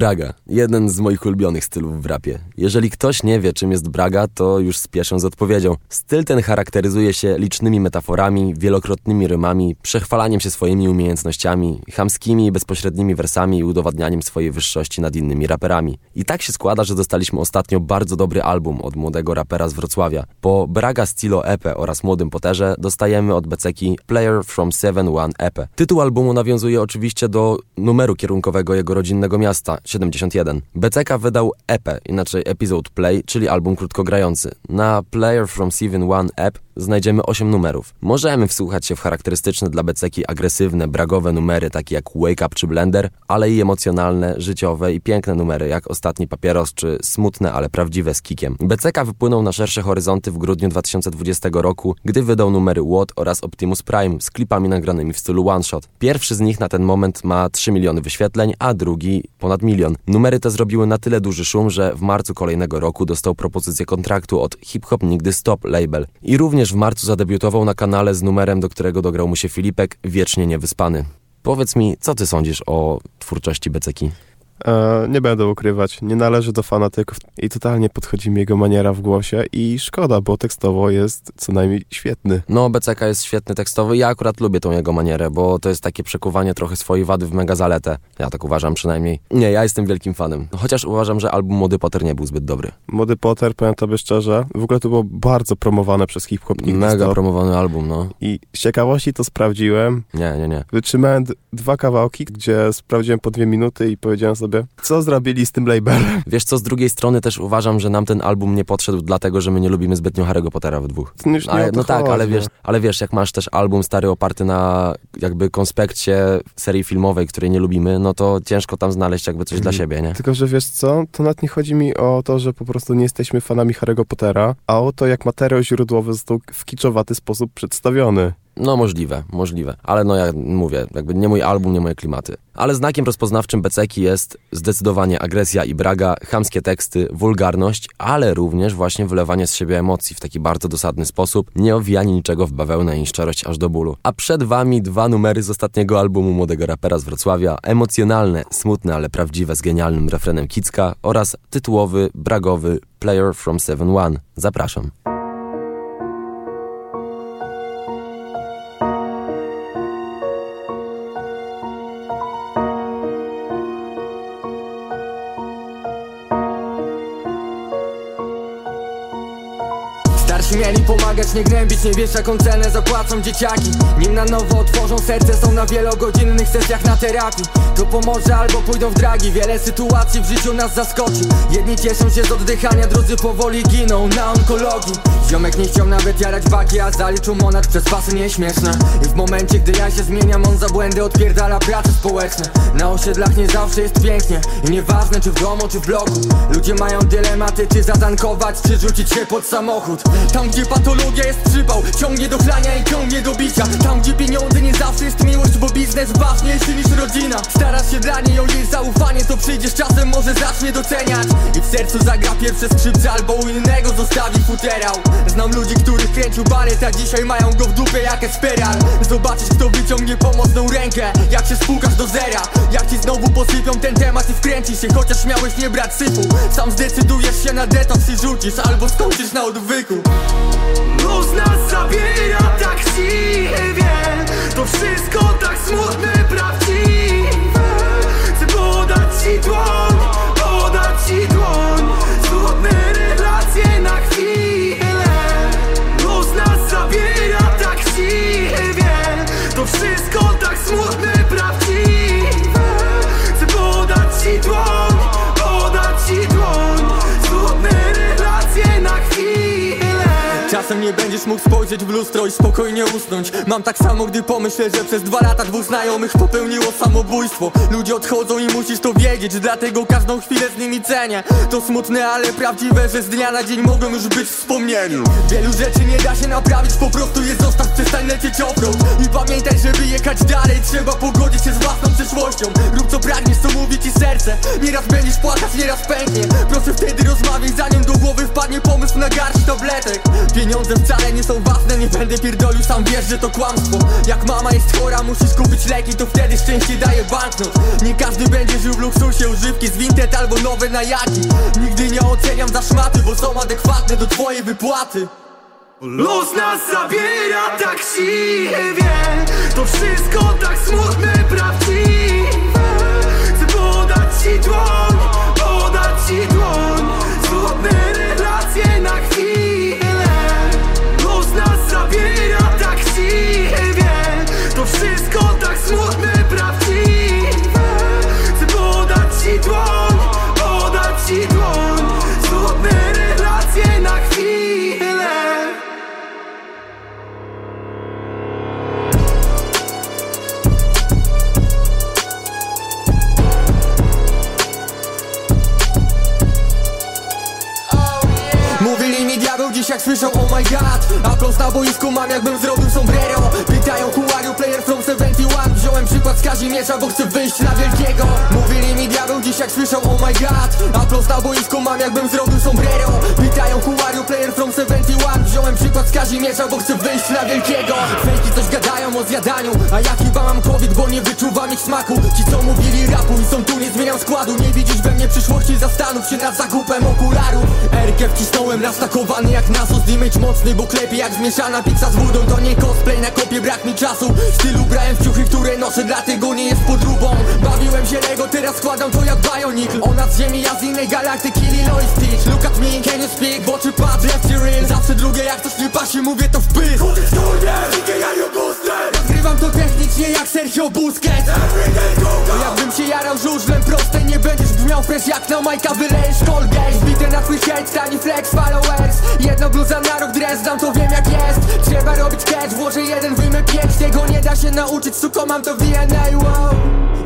Braga, jeden z moich ulubionych stylów w rapie. Jeżeli ktoś nie wie, czym jest braga, to już spieszę z odpowiedzią. Styl ten charakteryzuje się licznymi metaforami, wielokrotnymi rymami, przechwalaniem się swoimi umiejętnościami, chamskimi i bezpośrednimi wersami i udowadnianiem swojej wyższości nad innymi raperami. I tak się składa, że dostaliśmy ostatnio bardzo dobry album od młodego rapera z Wrocławia. Po Braga Stilo EP oraz Młodym Poterze dostajemy od Beceki Player from 7-1 EP. Tytuł albumu nawiązuje oczywiście do numeru kierunkowego jego rodzinnego miasta 71. Beceka wydał EP, inaczej Episode Play, czyli album krótkogrający. Na Player from Seven One EP znajdziemy 8 numerów. Możemy wsłuchać się w charakterystyczne dla Beceki agresywne, bragowe numery takie jak Wake Up czy Blender, ale i emocjonalne, życiowe i piękne numery jak Ostatni Papieros czy smutne, ale prawdziwe z kikiem. Beceka wypłynął na szersze horyzonty w grudniu 2020 roku, gdy wydał numery What oraz Optimus Prime z klipami nagranymi w stylu one shot. Pierwszy z nich na ten moment ma 3 miliony wyświetleń, a drugi ponad milion. Numery te zrobiły na tyle duży szum, że w marcu kolejnego roku dostał propozycję kontraktu od Hip Hop Nigdy Stop Label i również w marcu zadebiutował na kanale z numerem, do którego dograł mu się Filipek, wiecznie niewyspany. Powiedz mi, co ty sądzisz o twórczości Beceki? E, nie będę ukrywać, nie należy do fanatyków i totalnie podchodzi mi jego maniera w głosie i szkoda, bo tekstowo jest co najmniej świetny. No, BCK jest świetny tekstowy, ja akurat lubię tą jego manierę, bo to jest takie przekuwanie trochę swojej wady w mega zaletę. Ja tak uważam przynajmniej. Nie, ja jestem wielkim fanem, chociaż uważam, że album Młody Potter nie był zbyt dobry. Młody Potter, powiem tobie szczerze, w ogóle to było bardzo promowane przez hip-hop. Mega stop. promowany album, no. I z ciekawości to sprawdziłem. Nie, nie, nie. Wytrzymałem dwa kawałki, gdzie sprawdziłem po dwie minuty i powiedziałem sobie, sobie, co zrobili z tym labelem. Wiesz co, z drugiej strony też uważam, że nam ten album nie podszedł dlatego, że my nie lubimy zbytnio Harry'ego Pottera w dwóch. Ale, no tak, ale wiesz, no. ale wiesz, jak masz też album stary oparty na jakby konspekcie serii filmowej, której nie lubimy, no to ciężko tam znaleźć jakby coś dla mhm. siebie, nie? Tylko, że wiesz co, to nawet nie chodzi mi o to, że po prostu nie jesteśmy fanami Harry'ego Pottera, a o to, jak materiał źródłowy został w kiczowaty sposób przedstawiony. No możliwe, możliwe. Ale no ja mówię, jakby nie mój album, nie moje klimaty. Ale znakiem rozpoznawczym Beceki jest zdecydowanie agresja i braga, chamskie teksty, wulgarność, ale również właśnie wylewanie z siebie emocji w taki bardzo dosadny sposób, nie owijanie niczego w bawełnę i szczerość aż do bólu. A przed wami dwa numery z ostatniego albumu młodego rapera z Wrocławia, emocjonalne, smutne, ale prawdziwe z genialnym refrenem Kicka oraz tytułowy, bragowy Player from 7-1. Zapraszam. Nie gnębić Nie wiesz jaką cenę zapłacą dzieciaki? Nim na nowo otworzą serce Są na wielogodzinnych sesjach na terapii. To pomoże albo pójdą w dragi Wiele sytuacji w życiu nas zaskoczy. Jedni cieszą się z oddychania Drudzy powoli giną na onkologii. Ziomek nie chciał nawet jarać baki A zaliczył monat przez pasy nieśmieszne. I w momencie gdy ja się zmieniam On za błędy odpierdala prace społeczne. Na osiedlach nie zawsze jest pięknie I nieważne czy w domu czy w bloku. Ludzie mają dylematy czy zatankować Czy rzucić się pod samochód. Tam gdzie patologia jest przypał Ciągnie do chlania i ciągnie do bicia. Tam gdzie pieniądze nie zawsze jest miłość Bo biznes ważniejszy niż rodzina. Starasz się dla niej o jej zaufanie To przyjdziesz czasem może zacznie doceniać. I w sercu zagra pierwsze skrzypce Albo u innego zostawi futerał. Znam ludzi, których kręcił balet A dzisiaj mają go w dupie jak espiral Zobaczysz kto wyciągnie pomocną rękę Jak się spłukasz do zera. Jak ci znowu posypią ten temat i wkręcisz się Chociaż miałeś nie brać syfu. Sam zdecydujesz się na detoks i rzucisz Albo skończysz na odwyku Los nas zabiera tak siwie To wszystko tak smutne, prawdziwe nie będziesz mógł spojrzeć w lustro i spokojnie usnąć. Mam tak samo, gdy pomyślę, że przez dwa lata dwóch znajomych popełniło samobójstwo. Ludzie odchodzą i musisz to wiedzieć, dlatego każdą chwilę z nimi cenię. To smutne, ale prawdziwe, że z dnia na dzień mogą już być wspomnieni Wielu rzeczy nie da się naprawić, po prostu je zostaw, przestań lecieć offroad I pamiętaj, żeby jechać dalej, trzeba pogodzić się z własną przyszłością Rób co pragniesz, co mówi ci serce. Nieraz będziesz płakać, nieraz pęknie. Proszę wtedy rozmawiaj, zanim do głowy wpadnie pomysł na garść tabletek. Pieniądze wcale nie są ważne, nie będę pierdolił, sam wiesz, że to kłamstwo. Jak mama jest chora, musisz kupić leki, to wtedy szczęście daje banknot. Nie każdy będzie żył w luksusie, używki z Vinted albo nowe na jaki Nigdy nie oceniam za szmaty, bo są adekwatne do twojej wypłaty. Los nas zabiera tak siwie To wszystko tak smutne, prawdziwe. Chcę podać ci dłoń, podać ci dłoń jak słyszą oh my god. Aplauz na boisku mam jakbym zrobił sombrero. Pytają who are you player from 71 Wziąłem przykład z Kazimierza, bo chcę wyjść na wielkiego. Mówili mi diabeł dziś jak słyszą oh my god. Aplauz na boisku mam jakbym zrobił sombrero. Pytają who are you player from 71 Wziąłem przykład z Kazimierza, bo chcę wyjść na wielkiego. Fejki coś gadają o zjadaniu A ja chyba mam COVID, bo nie wyczuwam ich smaku. Ci co mówili rapu i są tu, nie zmieniam składu. Nie widzisz we mnie przyszłości, zastanów się nad zakupem okularów. Erkę wcisnąłem nastakowany jak nasos Image mocny, bo klepie jak zmieszana pizza z wodą To nie cosplay, na kopie brak mi czasu. W stylu brałem w ciuchy, które noszę, dlatego nie jest podróbą. Bawiłem się Lego, teraz składam to jak Bionicle Ona z ziemi, ja z innej galaktyki, Lilo i Stitch Look at me, can you speak? W oczy patrz, left real. Zawsze drugie, jak coś nie pasie, mówię to w pysk Rozgrywam to technicznie jak Sergio Busquets. Jakbym się jarał żużlem proste Nie będziesz brzmiał fresh jak na Majka wylejesz Colgate. Zbite na twój hate, tani flex, followers. Jedno bluza na rok, dres, znam to wiem jak jest. Trzeba robić catch, włożę jeden, wyjmę pięć. Tego nie da się nauczyć, suko mam to DNA, wow.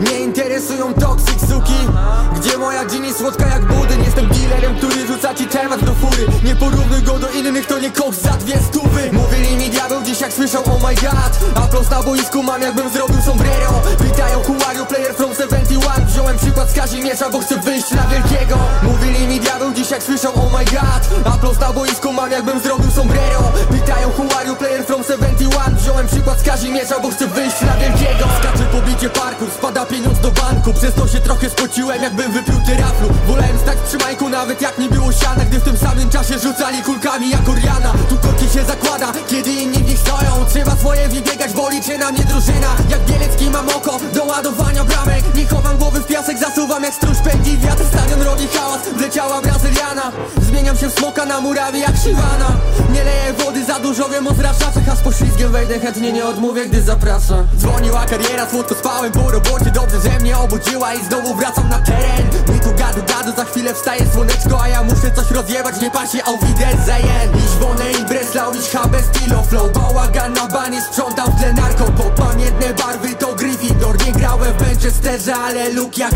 Nie interesują toxic suki. Gdzie moja Ginny słodka jak budyń Jestem dealerem, który rzuca ci temat do fury. Nie porównuj go do innych, to nie koks za dwie stówy. Mówili mi diabeł dziś jak słyszą oh my god. Aplauz na boisku mam jakbym zrobił sombrero. Pytają you player from 71 Wziąłem przykład z Kazimierza, bo chcę wyjść na wielkiego. Mówili mi diabeł dziś jak słyszą oh my god. Aplauz na boisku mam jakbym zrobił sombrero. Pytają you player from 71 Wziąłem przykład z Kazimierza, bo chcę wyjść na wielkiego. Skaczę po bicie parku, spada pieniądz do banku. Przez to się trochę spociłem jakbym wypił tyraflu Wolałem stać przy majku nawet jak nie było siana. Gdy w tym samym czasie rzucali kulkami jak Oriana. Tu korki się zakłada, kiedy inni w nich stoją. Trzeba swoje wybiegać, bo liczy na mnie drużyna. Jak Bielecki mam oko do ładowania bramek. Nie chowam głowy w piasek, zasuwam jak stróż pędzi wiatr. Stadion robi hałas, wleciała Brazyliana. Zmieniam się w smoka na murawie jak Siwana. Nie leję wody za dużo, wiem o zraszaczach. A z poślizgiem wejdę chętnie nie odmówię, gdy zapraszam. Dzwoniła kariera, słodko spałem po robocie. Dobrze, że mnie obudziła i znowu wracam na teren. Mi tu gadu gadu, za chwilę wstaje słoneczko A ja muszę coś rozjebać, nie pasie, auf Wiedersehen Ich wohne in Breslau, ich habe stilo flow Bałagan na banie, sprzątam w tle narko Bo pamiętne barwy to Gryffindor. Nie grałem w Manchesterze, ale luk jak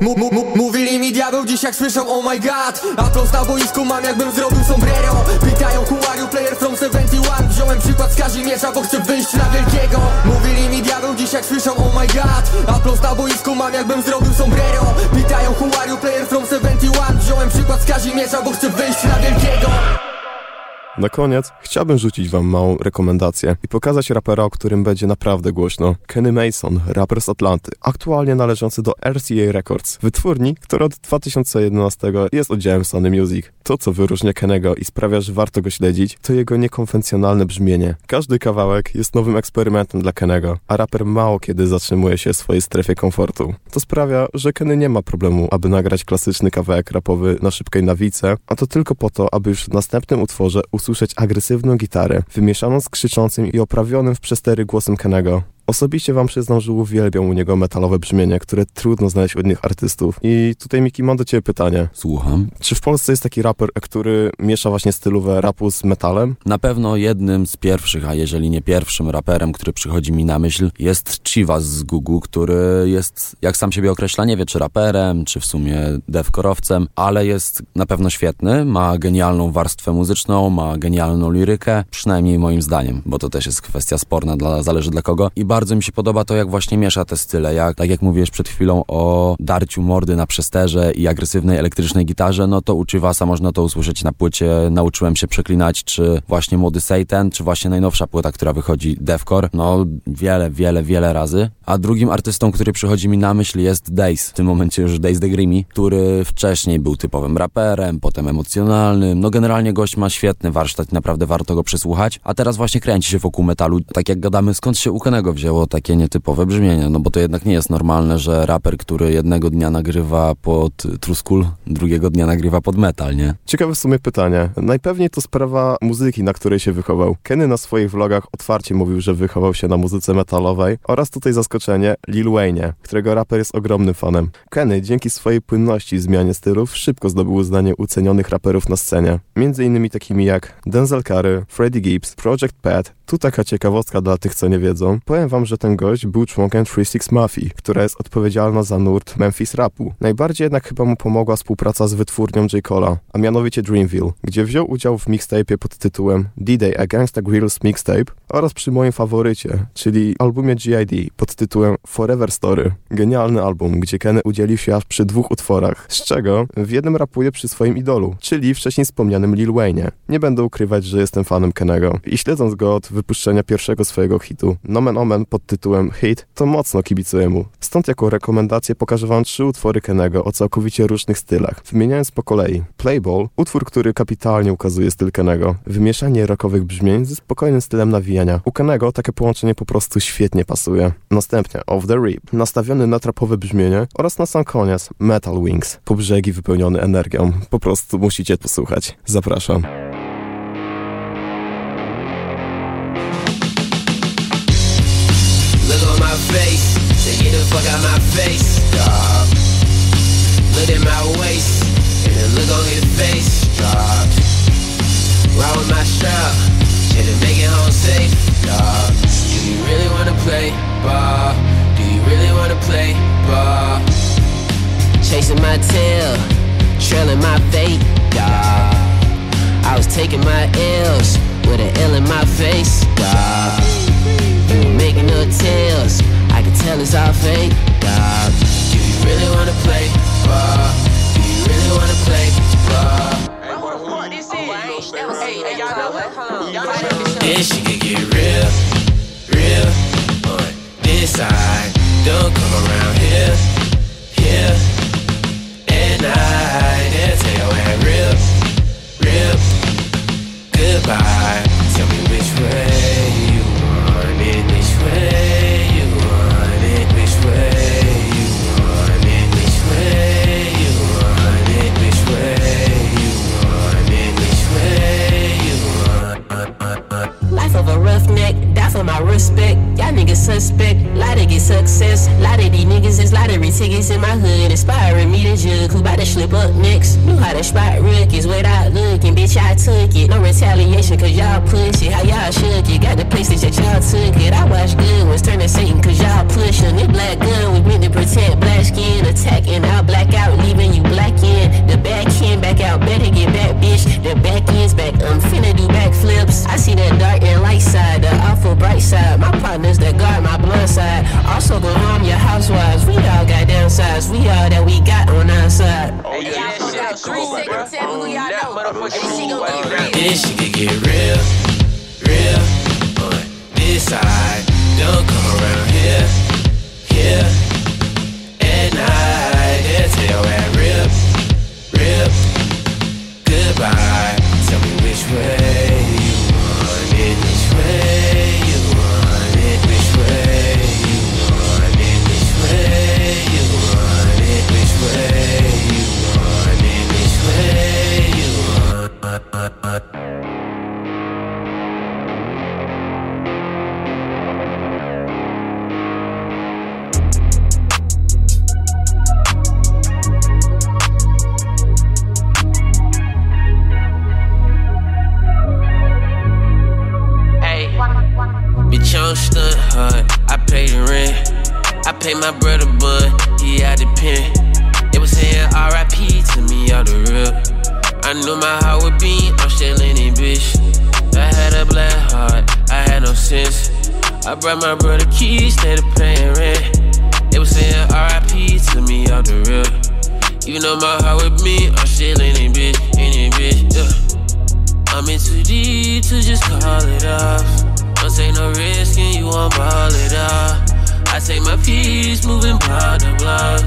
mu, mu, mówili mi diabeł dziś jak słyszą oh my god. Aplauz na boisku mam jakbym zrobił sombrero. Pytają who are you player from 71 Wziąłem przykład z Kazimierza, bo chcę wyjść na wielkiego. Mówili mi diabeł dziś jak słyszą oh my god. Aplauz na boisku mam jakbym zrobił sombrero. Pytają who are you player from 71 Wziąłem przykład z Kazimierza, bo chcę wyjść na wielkiego Na koniec chciałbym rzucić wam małą rekomendację i pokazać rapera, o którym będzie naprawdę głośno. Kenny Mason, raper z Atlanty, aktualnie należący do RCA Records, wytwórni, która od 2011 jest oddziałem Sony Music. To, co wyróżnia Kennego i sprawia, że warto go śledzić, to jego niekonwencjonalne brzmienie. Każdy kawałek jest nowym eksperymentem dla Kennego, a raper mało kiedy zatrzymuje się w swojej strefie komfortu. To sprawia, że Kenny nie ma problemu, aby nagrać klasyczny kawałek rapowy na szybkiej nawice, a to tylko po to, aby już w następnym utworze usłyszeć agresywną gitarę, wymieszaną z krzyczącym i oprawionym w przestery głosem Kenego. Osobiście wam przyznam, że uwielbiam u niego metalowe brzmienie, które trudno znaleźć u innych artystów. I tutaj Miki, mam do ciebie pytanie. Słucham. Czy w Polsce jest taki raper, który miesza właśnie stylówę rapu z metalem? Na pewno jednym z pierwszych, a jeżeli nie pierwszym raperem, który przychodzi mi na myśl, jest Chivas z Gugu, który jest, jak sam siebie określa, nie wie czy raperem, czy w sumie devkorowcem, ale jest na pewno świetny, ma genialną warstwę muzyczną, ma genialną lirykę, przynajmniej moim zdaniem, bo to też jest kwestia sporna, dla, zależy dla kogo. I bardzo mi się podoba to, jak właśnie miesza te style. Jak, tak jak mówiłeś przed chwilą o darciu mordy na przesterze i agresywnej elektrycznej gitarze, no to u Chivasa można to usłyszeć na płycie Nauczyłem się przeklinać, czy właśnie Młody Satan, czy właśnie najnowsza płyta, która wychodzi Deathcore. No wiele, wiele, wiele razy. A drugim artystą, który przychodzi mi na myśl jest Days. W tym momencie już Days the Grimy, który wcześniej był typowym raperem, potem emocjonalnym. No generalnie gość ma świetny warsztat, naprawdę warto go przesłuchać. A teraz właśnie kręci się wokół metalu. Tak jak gadamy, skąd się u Kenego wzięło takie nietypowe brzmienie? No bo to jednak nie jest normalne, że raper, który jednego dnia nagrywa pod Truskul, drugiego dnia nagrywa pod metal, nie? Ciekawe w sumie pytanie. Najpewniej to sprawa muzyki, na której się wychował. Kenny na swoich vlogach otwarcie mówił, że wychował się na muzyce metalowej oraz tutaj zaskoczenie Lil Wayne, którego raper jest ogromnym fanem. Kenny dzięki swojej płynności i zmianie stylów szybko zdobył uznanie ucenionych raperów na scenie. Między innymi takimi jak Denzel Curry, Freddie Gibbs, Project Pat, tu taka ciekawostka dla tych, co nie wiedzą. Powiem wam, że ten gość był członkiem 36 Mafii, która jest odpowiedzialna za nurt Memphis rapu. Najbardziej jednak chyba mu pomogła współpraca z wytwórnią J. Cola, a mianowicie Dreamville, gdzie wziął udział w mixtape'ie pod tytułem D-Day A Gangsta Grills Mixtape oraz przy moim faworycie, czyli albumie G.I.D. pod tytułem Forever Story. Genialny album, gdzie Kenny udzielił się aż przy dwóch utworach, z czego w jednym rapuje przy swoim idolu, czyli wcześniej wspomnianym Lil Wayne. Nie będę ukrywać, że jestem fanem Kennego i śledząc go od wypuszczenia pierwszego swojego hitu, Nomen Omen pod tytułem Hit, to mocno kibicuję mu. Stąd jako rekomendację pokażę wam trzy utwory Kenego o całkowicie różnych stylach, wymieniając po kolei. Playball, utwór, który kapitalnie ukazuje styl Kenego, wymieszanie rockowych brzmień ze spokojnym stylem nawijania. U Kenego takie połączenie po prostu świetnie pasuje. Następnie Off the Rip, nastawiony na trapowe brzmienie oraz na sam koniec Metal Wings, po brzegi wypełniony energią. Po prostu musicie posłuchać. Zapraszam. Look on my face, out my dog. Look at my waist, and then look on his face, dog. Ride with my strap, shit to make it home safe, dog. Do you really wanna play ball? Do you really wanna play ball? Chasing my tail, trailing my fate, dog. I was taking my L's with an L in my face, dog. You were making no tales, I can tell it's all fake, dog. Do you really wanna play ball? Do you really wanna play ball? This shit can get real, real on this side. Don't come around here, here at night. They'll tell your ass real, real goodbye. Of a roughneck, die for my respect. Y'all niggas suspect, lot to get success. Lot of these niggas is lottery tickets in my hood, inspiring me to jug. Who bout to slip up next? Knew how to spot rookies without looking, bitch. I took it. No retaliation, cause y'all push it. How y'all shook it? Got the places that y'all took it. I watch good ones turn to Satan, cause y'all pushing. It black gun we meant to protect black skin. Attacking, I'll black side. My partners that guard my blood side. Also go home, your housewives. We all got down sides. We all that we got on our side. Oh, yeah, yeah, she get real. She could get real, real on this side. Don't come around here, here. My brother, but he out the pen. They was saying RIP to me out the rip. I knew my heart would beat. I'm still in it, bitch. I had a black heart. I had no sense. I brought my brother keys, instead of paying rent. They was saying RIP to me off the real. Even though my heart with me, I'm still in it, bitch, in it, bitch, yeah. I'm in too deep to just call it off. Don't take no risk and you won't ball it off. I take my peace, moving by the block.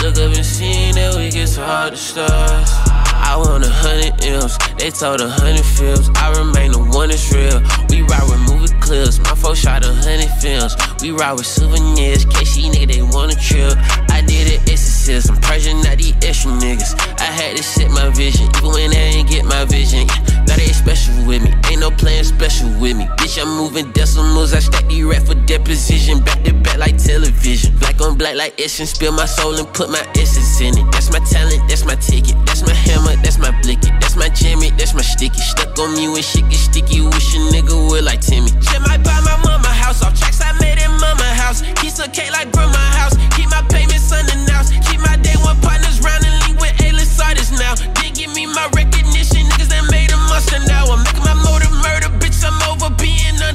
Look up and see that we get hard to stars. I want a hundred M's, they told a hundred films. I remain the one that's real. We ride with movie clips, my folks shot a hundred films. We ride with souvenirs, KC nigga, they wanna trip. I did it exorcism, Persian, not these extra niggas. I had to set my vision, even when they ain't get my vision. Yeah, now they special with me, ain't no playing special with me. Bitch, I'm moving decimals, I stack these rap for deposition. Back to back like television. Black on black like essence, spill my soul and put my essence in it. That's my talent, that's my ticket, that's my hammer that's my blicky. That's my jammy, that's my sticky. Stuck on me when shit get sticky. Wish a nigga would like Timmy. Shit might buy my mama house off tracks I made in mama house. Piece of like grandma house. Keep my payments unannounced. Keep my day one partners round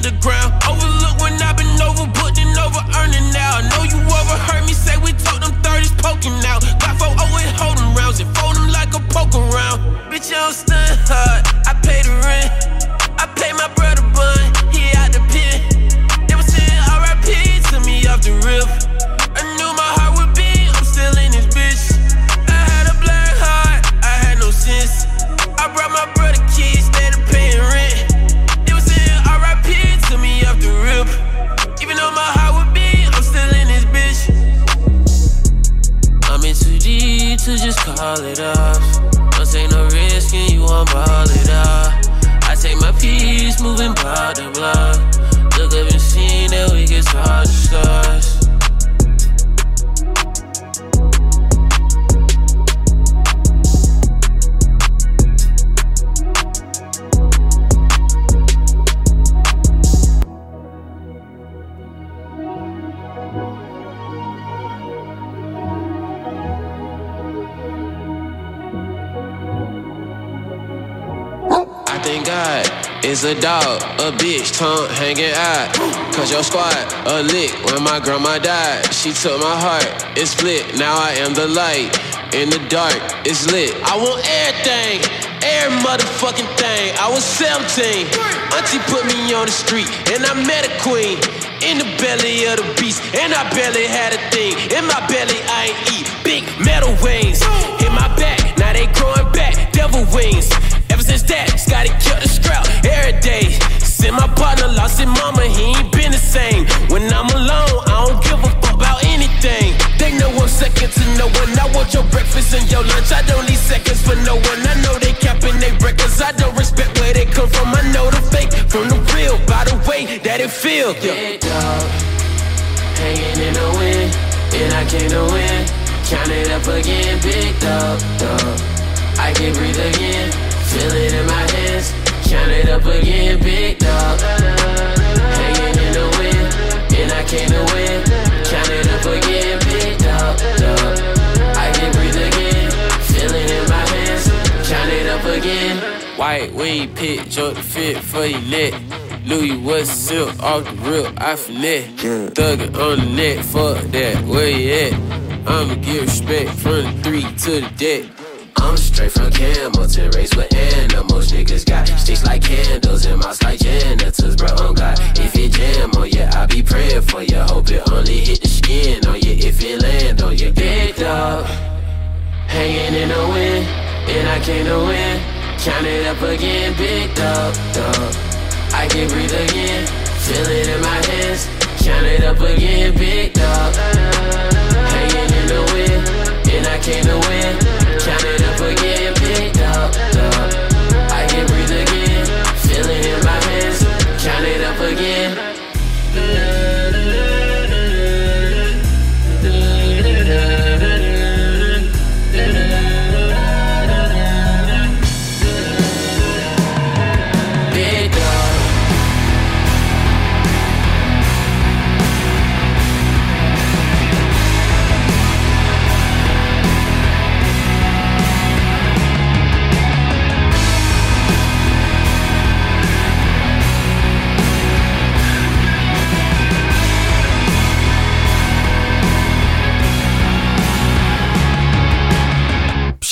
underground. Overlook when I've been over, putting over earning now. I know you overheard me say we told them 30s poking out. Got 4 always holding rounds and fold them like a poke around. Bitch, I don't stun hard. To just call it off. Don't take no risk and you won't ball it off. I take my peace, moving by the block. Look up and see that we get hard to stars. It's a dog, a bitch, tongue hanging out. Cause your squad, a lick when my grandma died. She took my heart, it split, now I am the light. In the dark, it's lit. I want everything, every motherfucking thing. I was 17, auntie put me on the street, and I met a queen. In the belly of the beast, and I barely had a thing. In my belly, I ain't eat big metal wings. In my back, now they growing back, devil wings. Since that, Scotty killed the scrap every day. Since my partner lost his mama, he ain't been the same. When I'm alone, I don't give a fuck about anything. They know I'm second to no one. I want your breakfast and your lunch. I don't need seconds for no one. I know they capping they records. I don't respect where they come from. I know the fake from the real by the way that it feel. Big dog, hanging in the wind, and I came to win. Count it up again, big dog, dog. I can breathe again, feel it in my hands. Count it up again, big dog. Hanging in the wind, and I came to win. Count it up again, big dog, dog. I can breathe again, feel it in my hands. Count it up again. White wave pit, joke the fit for your neck. Louis was silk off the real, I finesse. Thuggin' on the neck, fuck that, where you at? I'ma give respect from the three to the deck. I'm straight from Hamilton, raised with animals. Niggas got sticks like candles and mouths like janitors, bro. On God, if it jam oh on ya, I be praying for ya. Hope it only hit the skin on ya if it land on ya. Big dog, hanging in the wind, and I came to win. Count it up again, big dog, dog. I can breathe again, feel it in my hands. Count it up again, big dog. Hanging in the wind, and I came to win. Count it up again,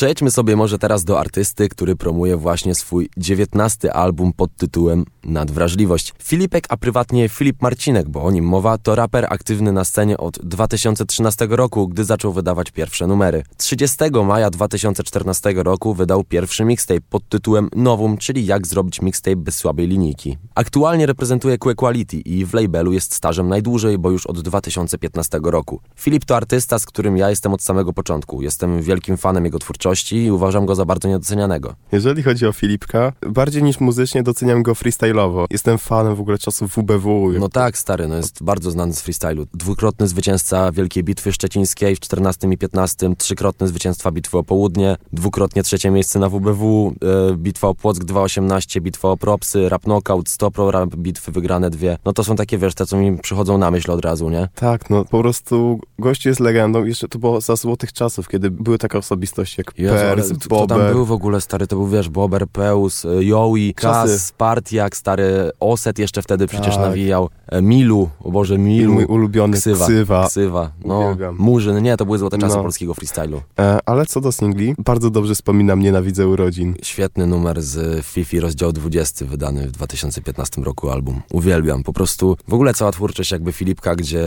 Przejdźmy sobie może teraz do artysty, który promuje właśnie swój dziewiętnasty album pod tytułem Nadwrażliwość. Filipek, a prywatnie Filip Marcinek, bo o nim mowa, to raper aktywny na scenie od 2013 roku, gdy zaczął wydawać pierwsze numery. 30 maja 2014 roku wydał pierwszy mixtape pod tytułem Nowum, czyli jak zrobić mixtape bez słabej linijki. Aktualnie reprezentuje Que Quality i w labelu jest stażem najdłużej, bo już od 2015 roku. Filip to artysta, z którym ja jestem od samego początku. Jestem wielkim fanem jego twórczości i uważam go za bardzo niedocenianego. Jeżeli chodzi o Filipka, bardziej niż muzycznie doceniam go freestyle'owo. Jestem fanem w ogóle czasów WBW. No tak, stary, no jest bardzo znany z freestylu. Dwukrotny zwycięzca Wielkiej Bitwy Szczecińskiej w 14 i 15, trzykrotny zwycięstwa Bitwy o Południe, dwukrotnie trzecie miejsce na WBW, e, Bitwa o Płock 2.18, Bitwa o Propsy, Rap Knockout, 100 Pro Rap Bitwy wygrane dwie. No to są takie, wiesz, te co mi przychodzą na myśl od razu, nie? Tak, no po prostu gościu jest legendą. Jeszcze to było za złotych czasów, kiedy były takie osobistości jak Jezu, tam był w ogóle, stary? To był, wiesz, Bober, Peus, e, Joey. Kas, Spartiak, stary Oset jeszcze wtedy przecież Tak. nawijał. E, Milu, o Boże, Milu. Mój ulubiony Ksywa. Ksywa. Ksywa. No, Uwielbiam. Murzyn, nie, to były złote czasy No. polskiego freestylu. E, ale co do singli, bardzo dobrze wspominam Nienawidzę urodzin. Świetny numer z Fifi, rozdział 20, wydany w 2015 roku album. Uwielbiam, po prostu w ogóle cała twórczość jakby Filipka, gdzie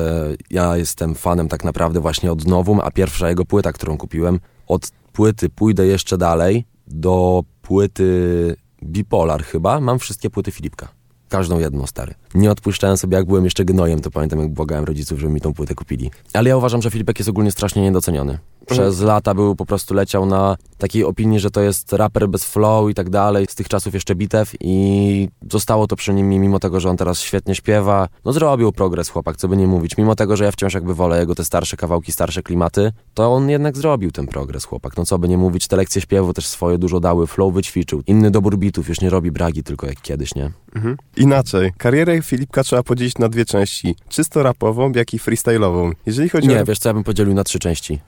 ja jestem fanem tak naprawdę właśnie od Nowum, a pierwsza jego płyta, którą kupiłem, od płyty pójdę jeszcze dalej do płyty Bipolar chyba, mam wszystkie płyty Filipka. Każdą jedną, stary. Nie odpuszczałem sobie, jak byłem jeszcze gnojem, to pamiętam, jak błagałem rodziców, żeby mi tą płytę kupili. Ale ja uważam, że Filipek jest ogólnie strasznie niedoceniony. Przez lata był po prostu leciał na takiej opinii, że to jest raper bez flow i tak dalej, z tych czasów jeszcze bitew i zostało to przy nim, mimo tego, że on teraz świetnie śpiewa. No zrobił progres chłopak, co by nie mówić. Mimo tego, że ja wciąż jakby wolę jego te starsze kawałki, starsze klimaty, to on jednak zrobił ten progres chłopak. No co by nie mówić, te lekcje śpiewu też swoje dużo dały, flow wyćwiczył. Inny dobór bitów, już nie robi bragi tylko jak kiedyś, nie? Mhm. Inaczej, karierę Filipka trzeba podzielić na dwie części. Czysto rapową, jak i freestyle'ową. Jeżeli chodzi Nie, o... wiesz co, ja bym podzielił na trzy części.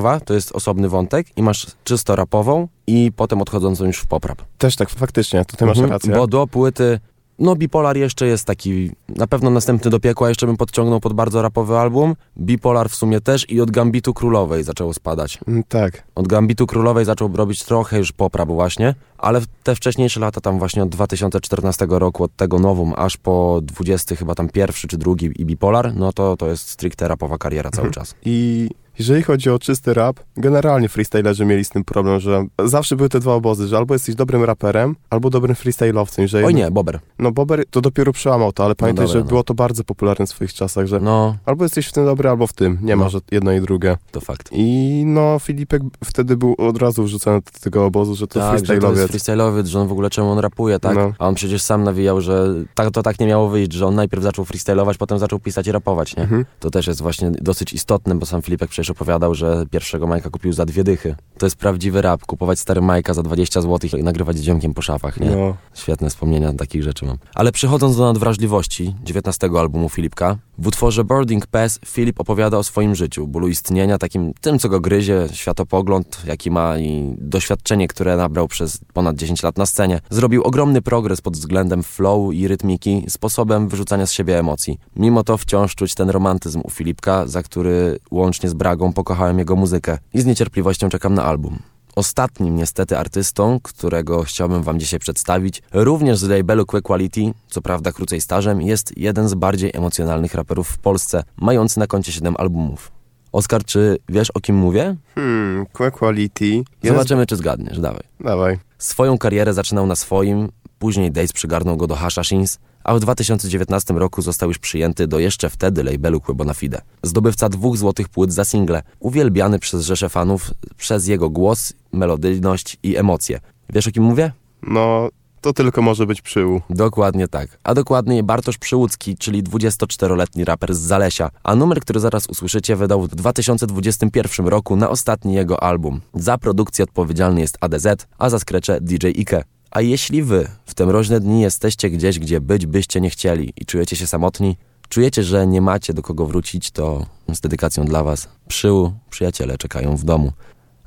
Freestyle'owa to jest osobny wątek i masz czysto rapową i potem odchodzącą już w poprap. Też tak, faktycznie, tutaj masz Mhm, rację. Bo do płyty, no Bipolar jeszcze jest taki, na pewno następny do piekła jeszcze bym podciągnął pod bardzo rapowy album. Bipolar w sumie też i od Gambitu Królowej zaczęło spadać. Mm, Tak. Od Gambitu Królowej zaczął robić trochę już poprap właśnie, ale te wcześniejsze lata tam właśnie od 2014 roku, od tego nowum, aż po 20 chyba tam pierwszy czy drugi i Bipolar, no to to jest stricte rapowa kariera cały czas. I jeżeli chodzi o czysty rap, generalnie freestylerzy mieli z tym problem, że zawsze były te dwa obozy, że albo jesteś dobrym raperem, albo dobrym freestyle'owcem. Że Oj nie, Bober. No Bober to dopiero przełamał to, ale pamiętaj, dobra, że no. było to bardzo popularne w swoich czasach, że No, albo jesteś w tym dobry, albo w tym. Nie ma, No. że jedno i drugie. to fakt. I no, Filipek wtedy był od razu wrzucony do tego obozu, że to Tak, freestyle'owiec. freestyle'owiec, że on w ogóle czemu on rapuje, tak? No. A on przecież sam nawijał, że tak, to tak nie miało wyjść, że on najpierw zaczął freestyle'ować, potem zaczął pisać i rapować, nie? Mhm. To też jest właśnie dosyć istotne, bo sam Filipek przecież opowiadał, że pierwszego Majka kupił za dwie dychy. To jest prawdziwy rap, kupować stary Majka za 20 zł i nagrywać z ziomkiem po szafach, nie? No. Świetne wspomnienia takich rzeczy mam. Ale przechodząc do nadwrażliwości, 19 albumu Filipka, w utworze Boarding Pass Filip opowiada o swoim życiu, bólu istnienia, takim tym, co go gryzie, światopogląd, jaki ma i doświadczenie, które nabrał przez ponad 10 lat na scenie. Zrobił ogromny progres pod względem flow i rytmiki, sposobem wyrzucania z siebie emocji. Mimo to wciąż czuć ten romantyzm u Filipka, za który łącznie z Bragą pokochałem jego muzykę i z niecierpliwością czekam na album. Ostatnim niestety artystą, którego chciałbym wam dzisiaj przedstawić, również z labelu Que Quality, co prawda krócej stażem, jest jeden z bardziej emocjonalnych raperów w Polsce, mający na koncie 7 albumów. Oskar, czy wiesz o kim mówię? Hmm, Que Quality. Jest... Zobaczymy, czy zgadniesz, dawaj. Dawaj. Swoją karierę zaczynał na swoim, później Days przygarnął go do Hashashins, a w 2019 roku został już przyjęty do jeszcze wtedy labelu Que Bona Fide. Zdobywca dwóch złotych płyt za single, uwielbiany przez rzesze fanów przez jego głos, melodyjność i emocje. Wiesz o kim mówię? No, to tylko może być przyłu. Dokładnie tak. A dokładniej Bartosz Przyłódzki, czyli 24-letni raper z Zalesia. A numer, który zaraz usłyszycie, wydał w 2021 roku na ostatni jego album. Za produkcję odpowiedzialny jest ADZ, a za skrecze DJ Ike. A jeśli wy w te mroźne dni jesteście gdzieś, gdzie być byście nie chcieli i czujecie się samotni, czujecie, że nie macie do kogo wrócić, to z dedykacją dla was Przyłu, przyjaciele czekają w domu.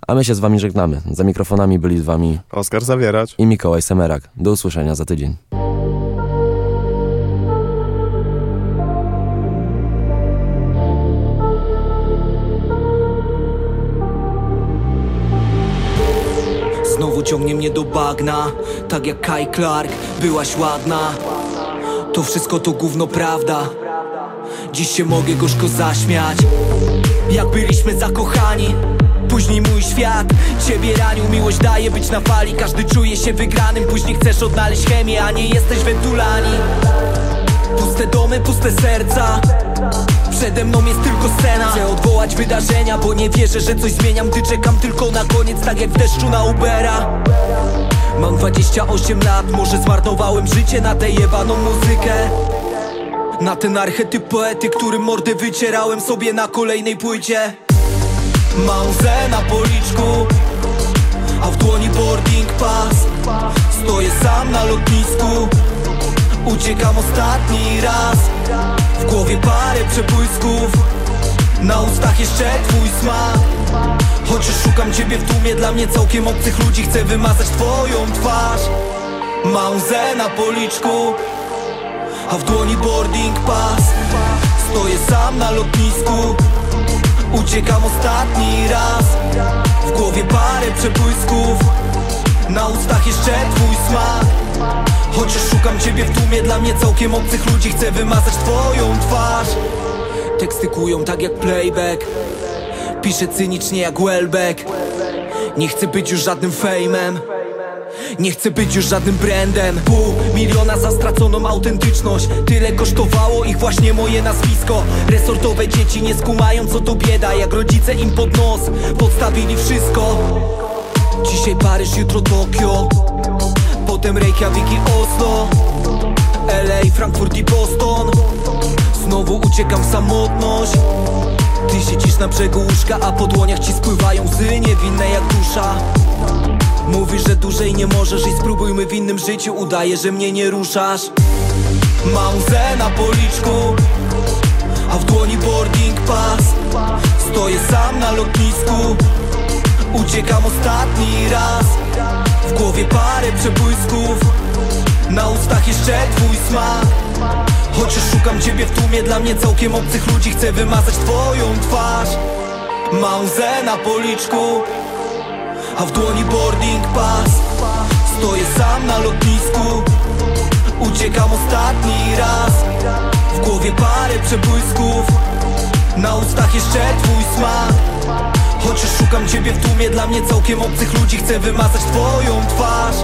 A my się z wami żegnamy. Za mikrofonami byli z wami Oskar Zawieracz. i Mikołaj Semerak. Do usłyszenia za tydzień. Ciągnie mnie do bagna. Tak jak Kai Clark, byłaś ładna. To wszystko to gówno prawda. Dziś się mogę gorzko zaśmiać. Jak byliśmy zakochani Później mój świat Ciebie ranił, miłość daje być na fali Każdy czuje się wygranym. Później chcesz odnaleźć chemię, a nie jesteś wentulani. Puste domy, puste serca Przede mną jest tylko scena. Chcę odwołać wydarzenia, bo nie wierzę, że coś zmieniam Gdy czekam tylko na koniec, tak jak w deszczu na Ubera. Mam 28 lat, może zmarnowałem życie na tę jebaną muzykę. Na ten archetyp poety, którym mordy wycierałem sobie na kolejnej płycie. Mam łzę na policzku A w dłoni boarding pass. Stoję sam na lotnisku Uciekam ostatni raz. W głowie parę przebłysków Na ustach jeszcze twój smak. Chociaż szukam ciebie w tłumie Dla mnie całkiem obcych ludzi Chcę wymazać twoją twarz. Mam łzę na policzku A w dłoni boarding pass. Stoję sam na lotnisku. Uciekam ostatni raz. W głowie parę przebłysków Na ustach jeszcze twój smak Chociaż szukam ciebie w tłumie Dla mnie całkiem obcych ludzi Chcę wymazać twoją twarz. Teksty kują tak jak playback. Piszę cynicznie jak Welbeck. Nie chcę być już żadnym fejmem. Nie chcę być już żadnym brandem. Pół miliona za straconą autentyczność. Tyle kosztowało ich właśnie moje nazwisko. Resortowe dzieci nie skumają co to bieda. Jak rodzice im pod nos podstawili wszystko. Dzisiaj Paryż, jutro Tokio Potem Reykjavik i Oslo. LA, Frankfurt i Boston. Znowu uciekam w samotność. Ty siedzisz na brzegu łóżka, a po dłoniach ci spływają łzy niewinne jak dusza. Mówisz, że dłużej nie możesz i spróbujmy w innym życiu. Udaje, że mnie nie ruszasz. Mam łzę na policzku A w dłoni boarding pass. Stoję sam na lotnisku. Uciekam ostatni raz W głowie parę przebłysków. Na ustach jeszcze twój smak. Chociaż szukam ciebie w tłumie Dla mnie całkiem obcych ludzi Chcę wymazać twoją twarz. Mam łzę na policzku a w dłoni boarding pass. Stoję sam na lotnisku. Uciekam ostatni raz. W głowie parę przebłysków. Na ustach jeszcze twój smak Chociaż szukam ciebie w tłumie Dla mnie całkiem obcych ludzi Chcę wymazać twoją twarz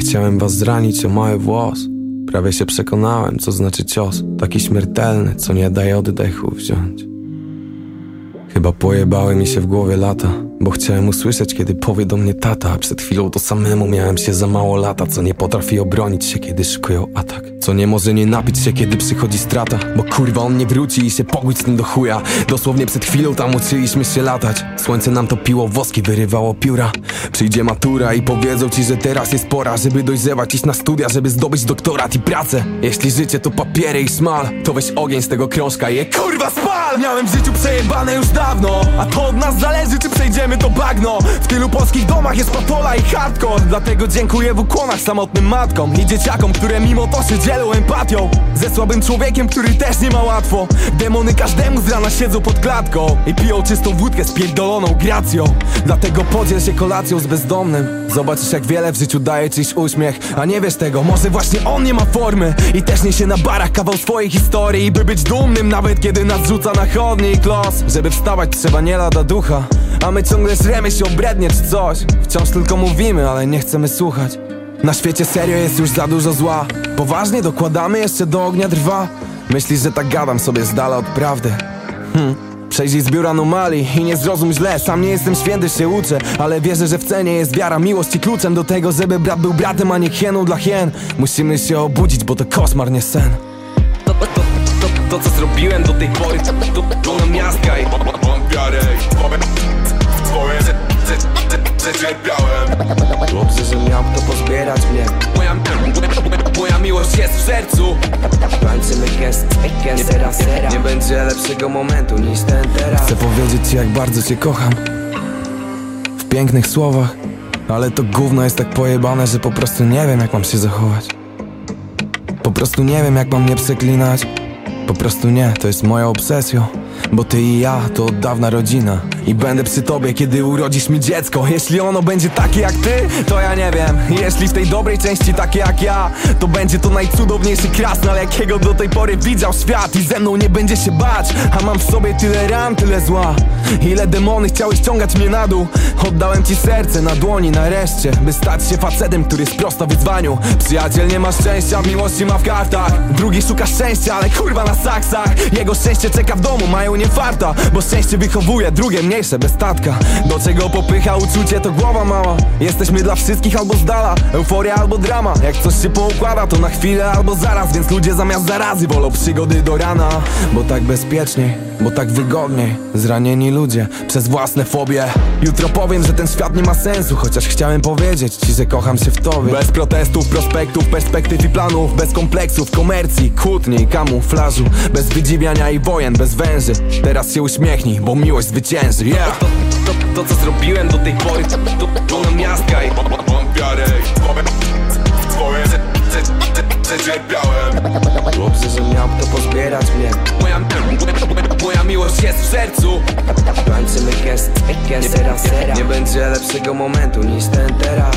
chciałem was zranić o mały włos. Prawie się przekonałem, co znaczy cios Taki śmiertelny, co nie daje oddechu wziąć. Chyba pojebały mi się w głowie lata Bo chciałem usłyszeć, kiedy powie do mnie tata A przed chwilą to samemu miałem się za mało lata Co nie potrafi obronić się, kiedy szykują atak. Co nie może nie napić się, kiedy przychodzi strata Bo kurwa on nie wróci i się pogódź z tym do chuja. Dosłownie przed chwilą tam uczyliśmy się latać. Słońce nam topiło woski, wyrywało pióra. Przyjdzie matura i powiedzą ci, że teraz jest pora Żeby dojrzewać, iść na studia, żeby zdobyć doktorat i pracę. Jeśli życie to papiery i szmal To weź ogień z tego krążka i je kurwa spal! Miałem w życiu przejebane już dawno A to od nas zależy, czy przejdziemy to bagno. W tylu polskich domach jest patola i hardcore. Dlatego dziękuję w ukłonach samotnym matkom I dzieciakom, które mimo to się dzielą empatią. Ze słabym człowiekiem, który też nie ma łatwo. Demony każdemu z rana siedzą pod klatką I piją czystą wódkę z pierdoloną gracją. Dlatego podziel się kolacją z bezdomnym. Zobaczysz jak wiele w życiu daje czyjś uśmiech. A nie wiesz tego, może właśnie on nie ma formy I też niesie na barach kawał swojej historii. By być dumnym nawet kiedy nas rzuca na chodnik los. Żeby wstawać trzeba nie lada ducha. A my ciągle żremy się obrednie czy coś. Wciąż tylko mówimy, ale nie chcemy słuchać. Na świecie serio jest już za dużo zła. Poważnie dokładamy jeszcze do ognia drwa. Myślisz, że tak gadam sobie z dala od prawdy? Hmm Przejrzyj zbiór anomalii i nie zrozum źle. Sam nie jestem święty, się uczę Ale wierzę, że w cenie jest wiara. Miłość i kluczem do tego, żeby brat był bratem, a nie hieną dla hien. Musimy się obudzić, bo to koszmar, nie sen. To, to, to, to, to co zrobiłem do tej pory To, to, to na miastka i Mam wiarę i swoje przecierpiałem Dobrze, że miał kto pozbierać mnie. Moja, moja miłość jest w sercu. Tańczymy gest, gest, sera, sera Nie będzie lepszego momentu niż ten teraz. Chcę powiedzieć ci jak bardzo cię kocham. W pięknych słowach. Ale to gówno jest tak pojebane, że po prostu nie wiem jak mam się zachować. Po prostu nie wiem jak mam nie przeklinać. Po prostu nie, to jest moja obsesja. Bo ty i ja to od dawna rodzina I będę przy tobie, kiedy urodzisz mi dziecko. Jeśli ono będzie takie jak ty, to ja nie wiem. Jeśli w tej dobrej części takie jak ja To będzie to najcudowniejszy krasnal Jakiego do tej pory widział świat I ze mną nie będzie się bać. A mam w sobie tyle ran, tyle zła. Ile demony chciały ściągać mnie na dół. Oddałem ci serce na dłoni nareszcie By stać się facetem, który sprosta wyzwaniu. Przyjaciel nie ma szczęścia, miłości ma w kartach. Drugi szuka szczęścia, ale kurwa na saksach. Jego szczęście czeka w domu, mają nie farta Bo szczęście wychowuje drugie mniejsze bez statka. Do czego popycha uczucie to głowa mała. Jesteśmy dla wszystkich albo z dala. Euforia albo drama. Jak coś się poukłada to na chwilę albo zaraz. Więc ludzie zamiast zarazy wolą przygody do rana. Bo tak bezpieczniej, bo tak wygodniej Zranieni ludzie przez własne fobie Jutro powiem, że ten świat nie ma sensu Chociaż chciałem powiedzieć ci, że kocham się w tobie Bez protestów, prospektów, perspektyw i planów Bez kompleksów, komercji, kłótni, kamuflażu Bez wydziwiania i wojen, bez węży Teraz się uśmiechnij, bo miłość zwycięży yeah. to, to, to, to co zrobiłem do tej pory To, to, to na miastka i Mam wiarę w twoje przecierpiałem. Dobrze, że miał kto pozbierać mnie. Moja, moja miłość jest w sercu. Tańczymy gest, gest, sera, sera. Nie będzie lepszego momentu niż ten teraz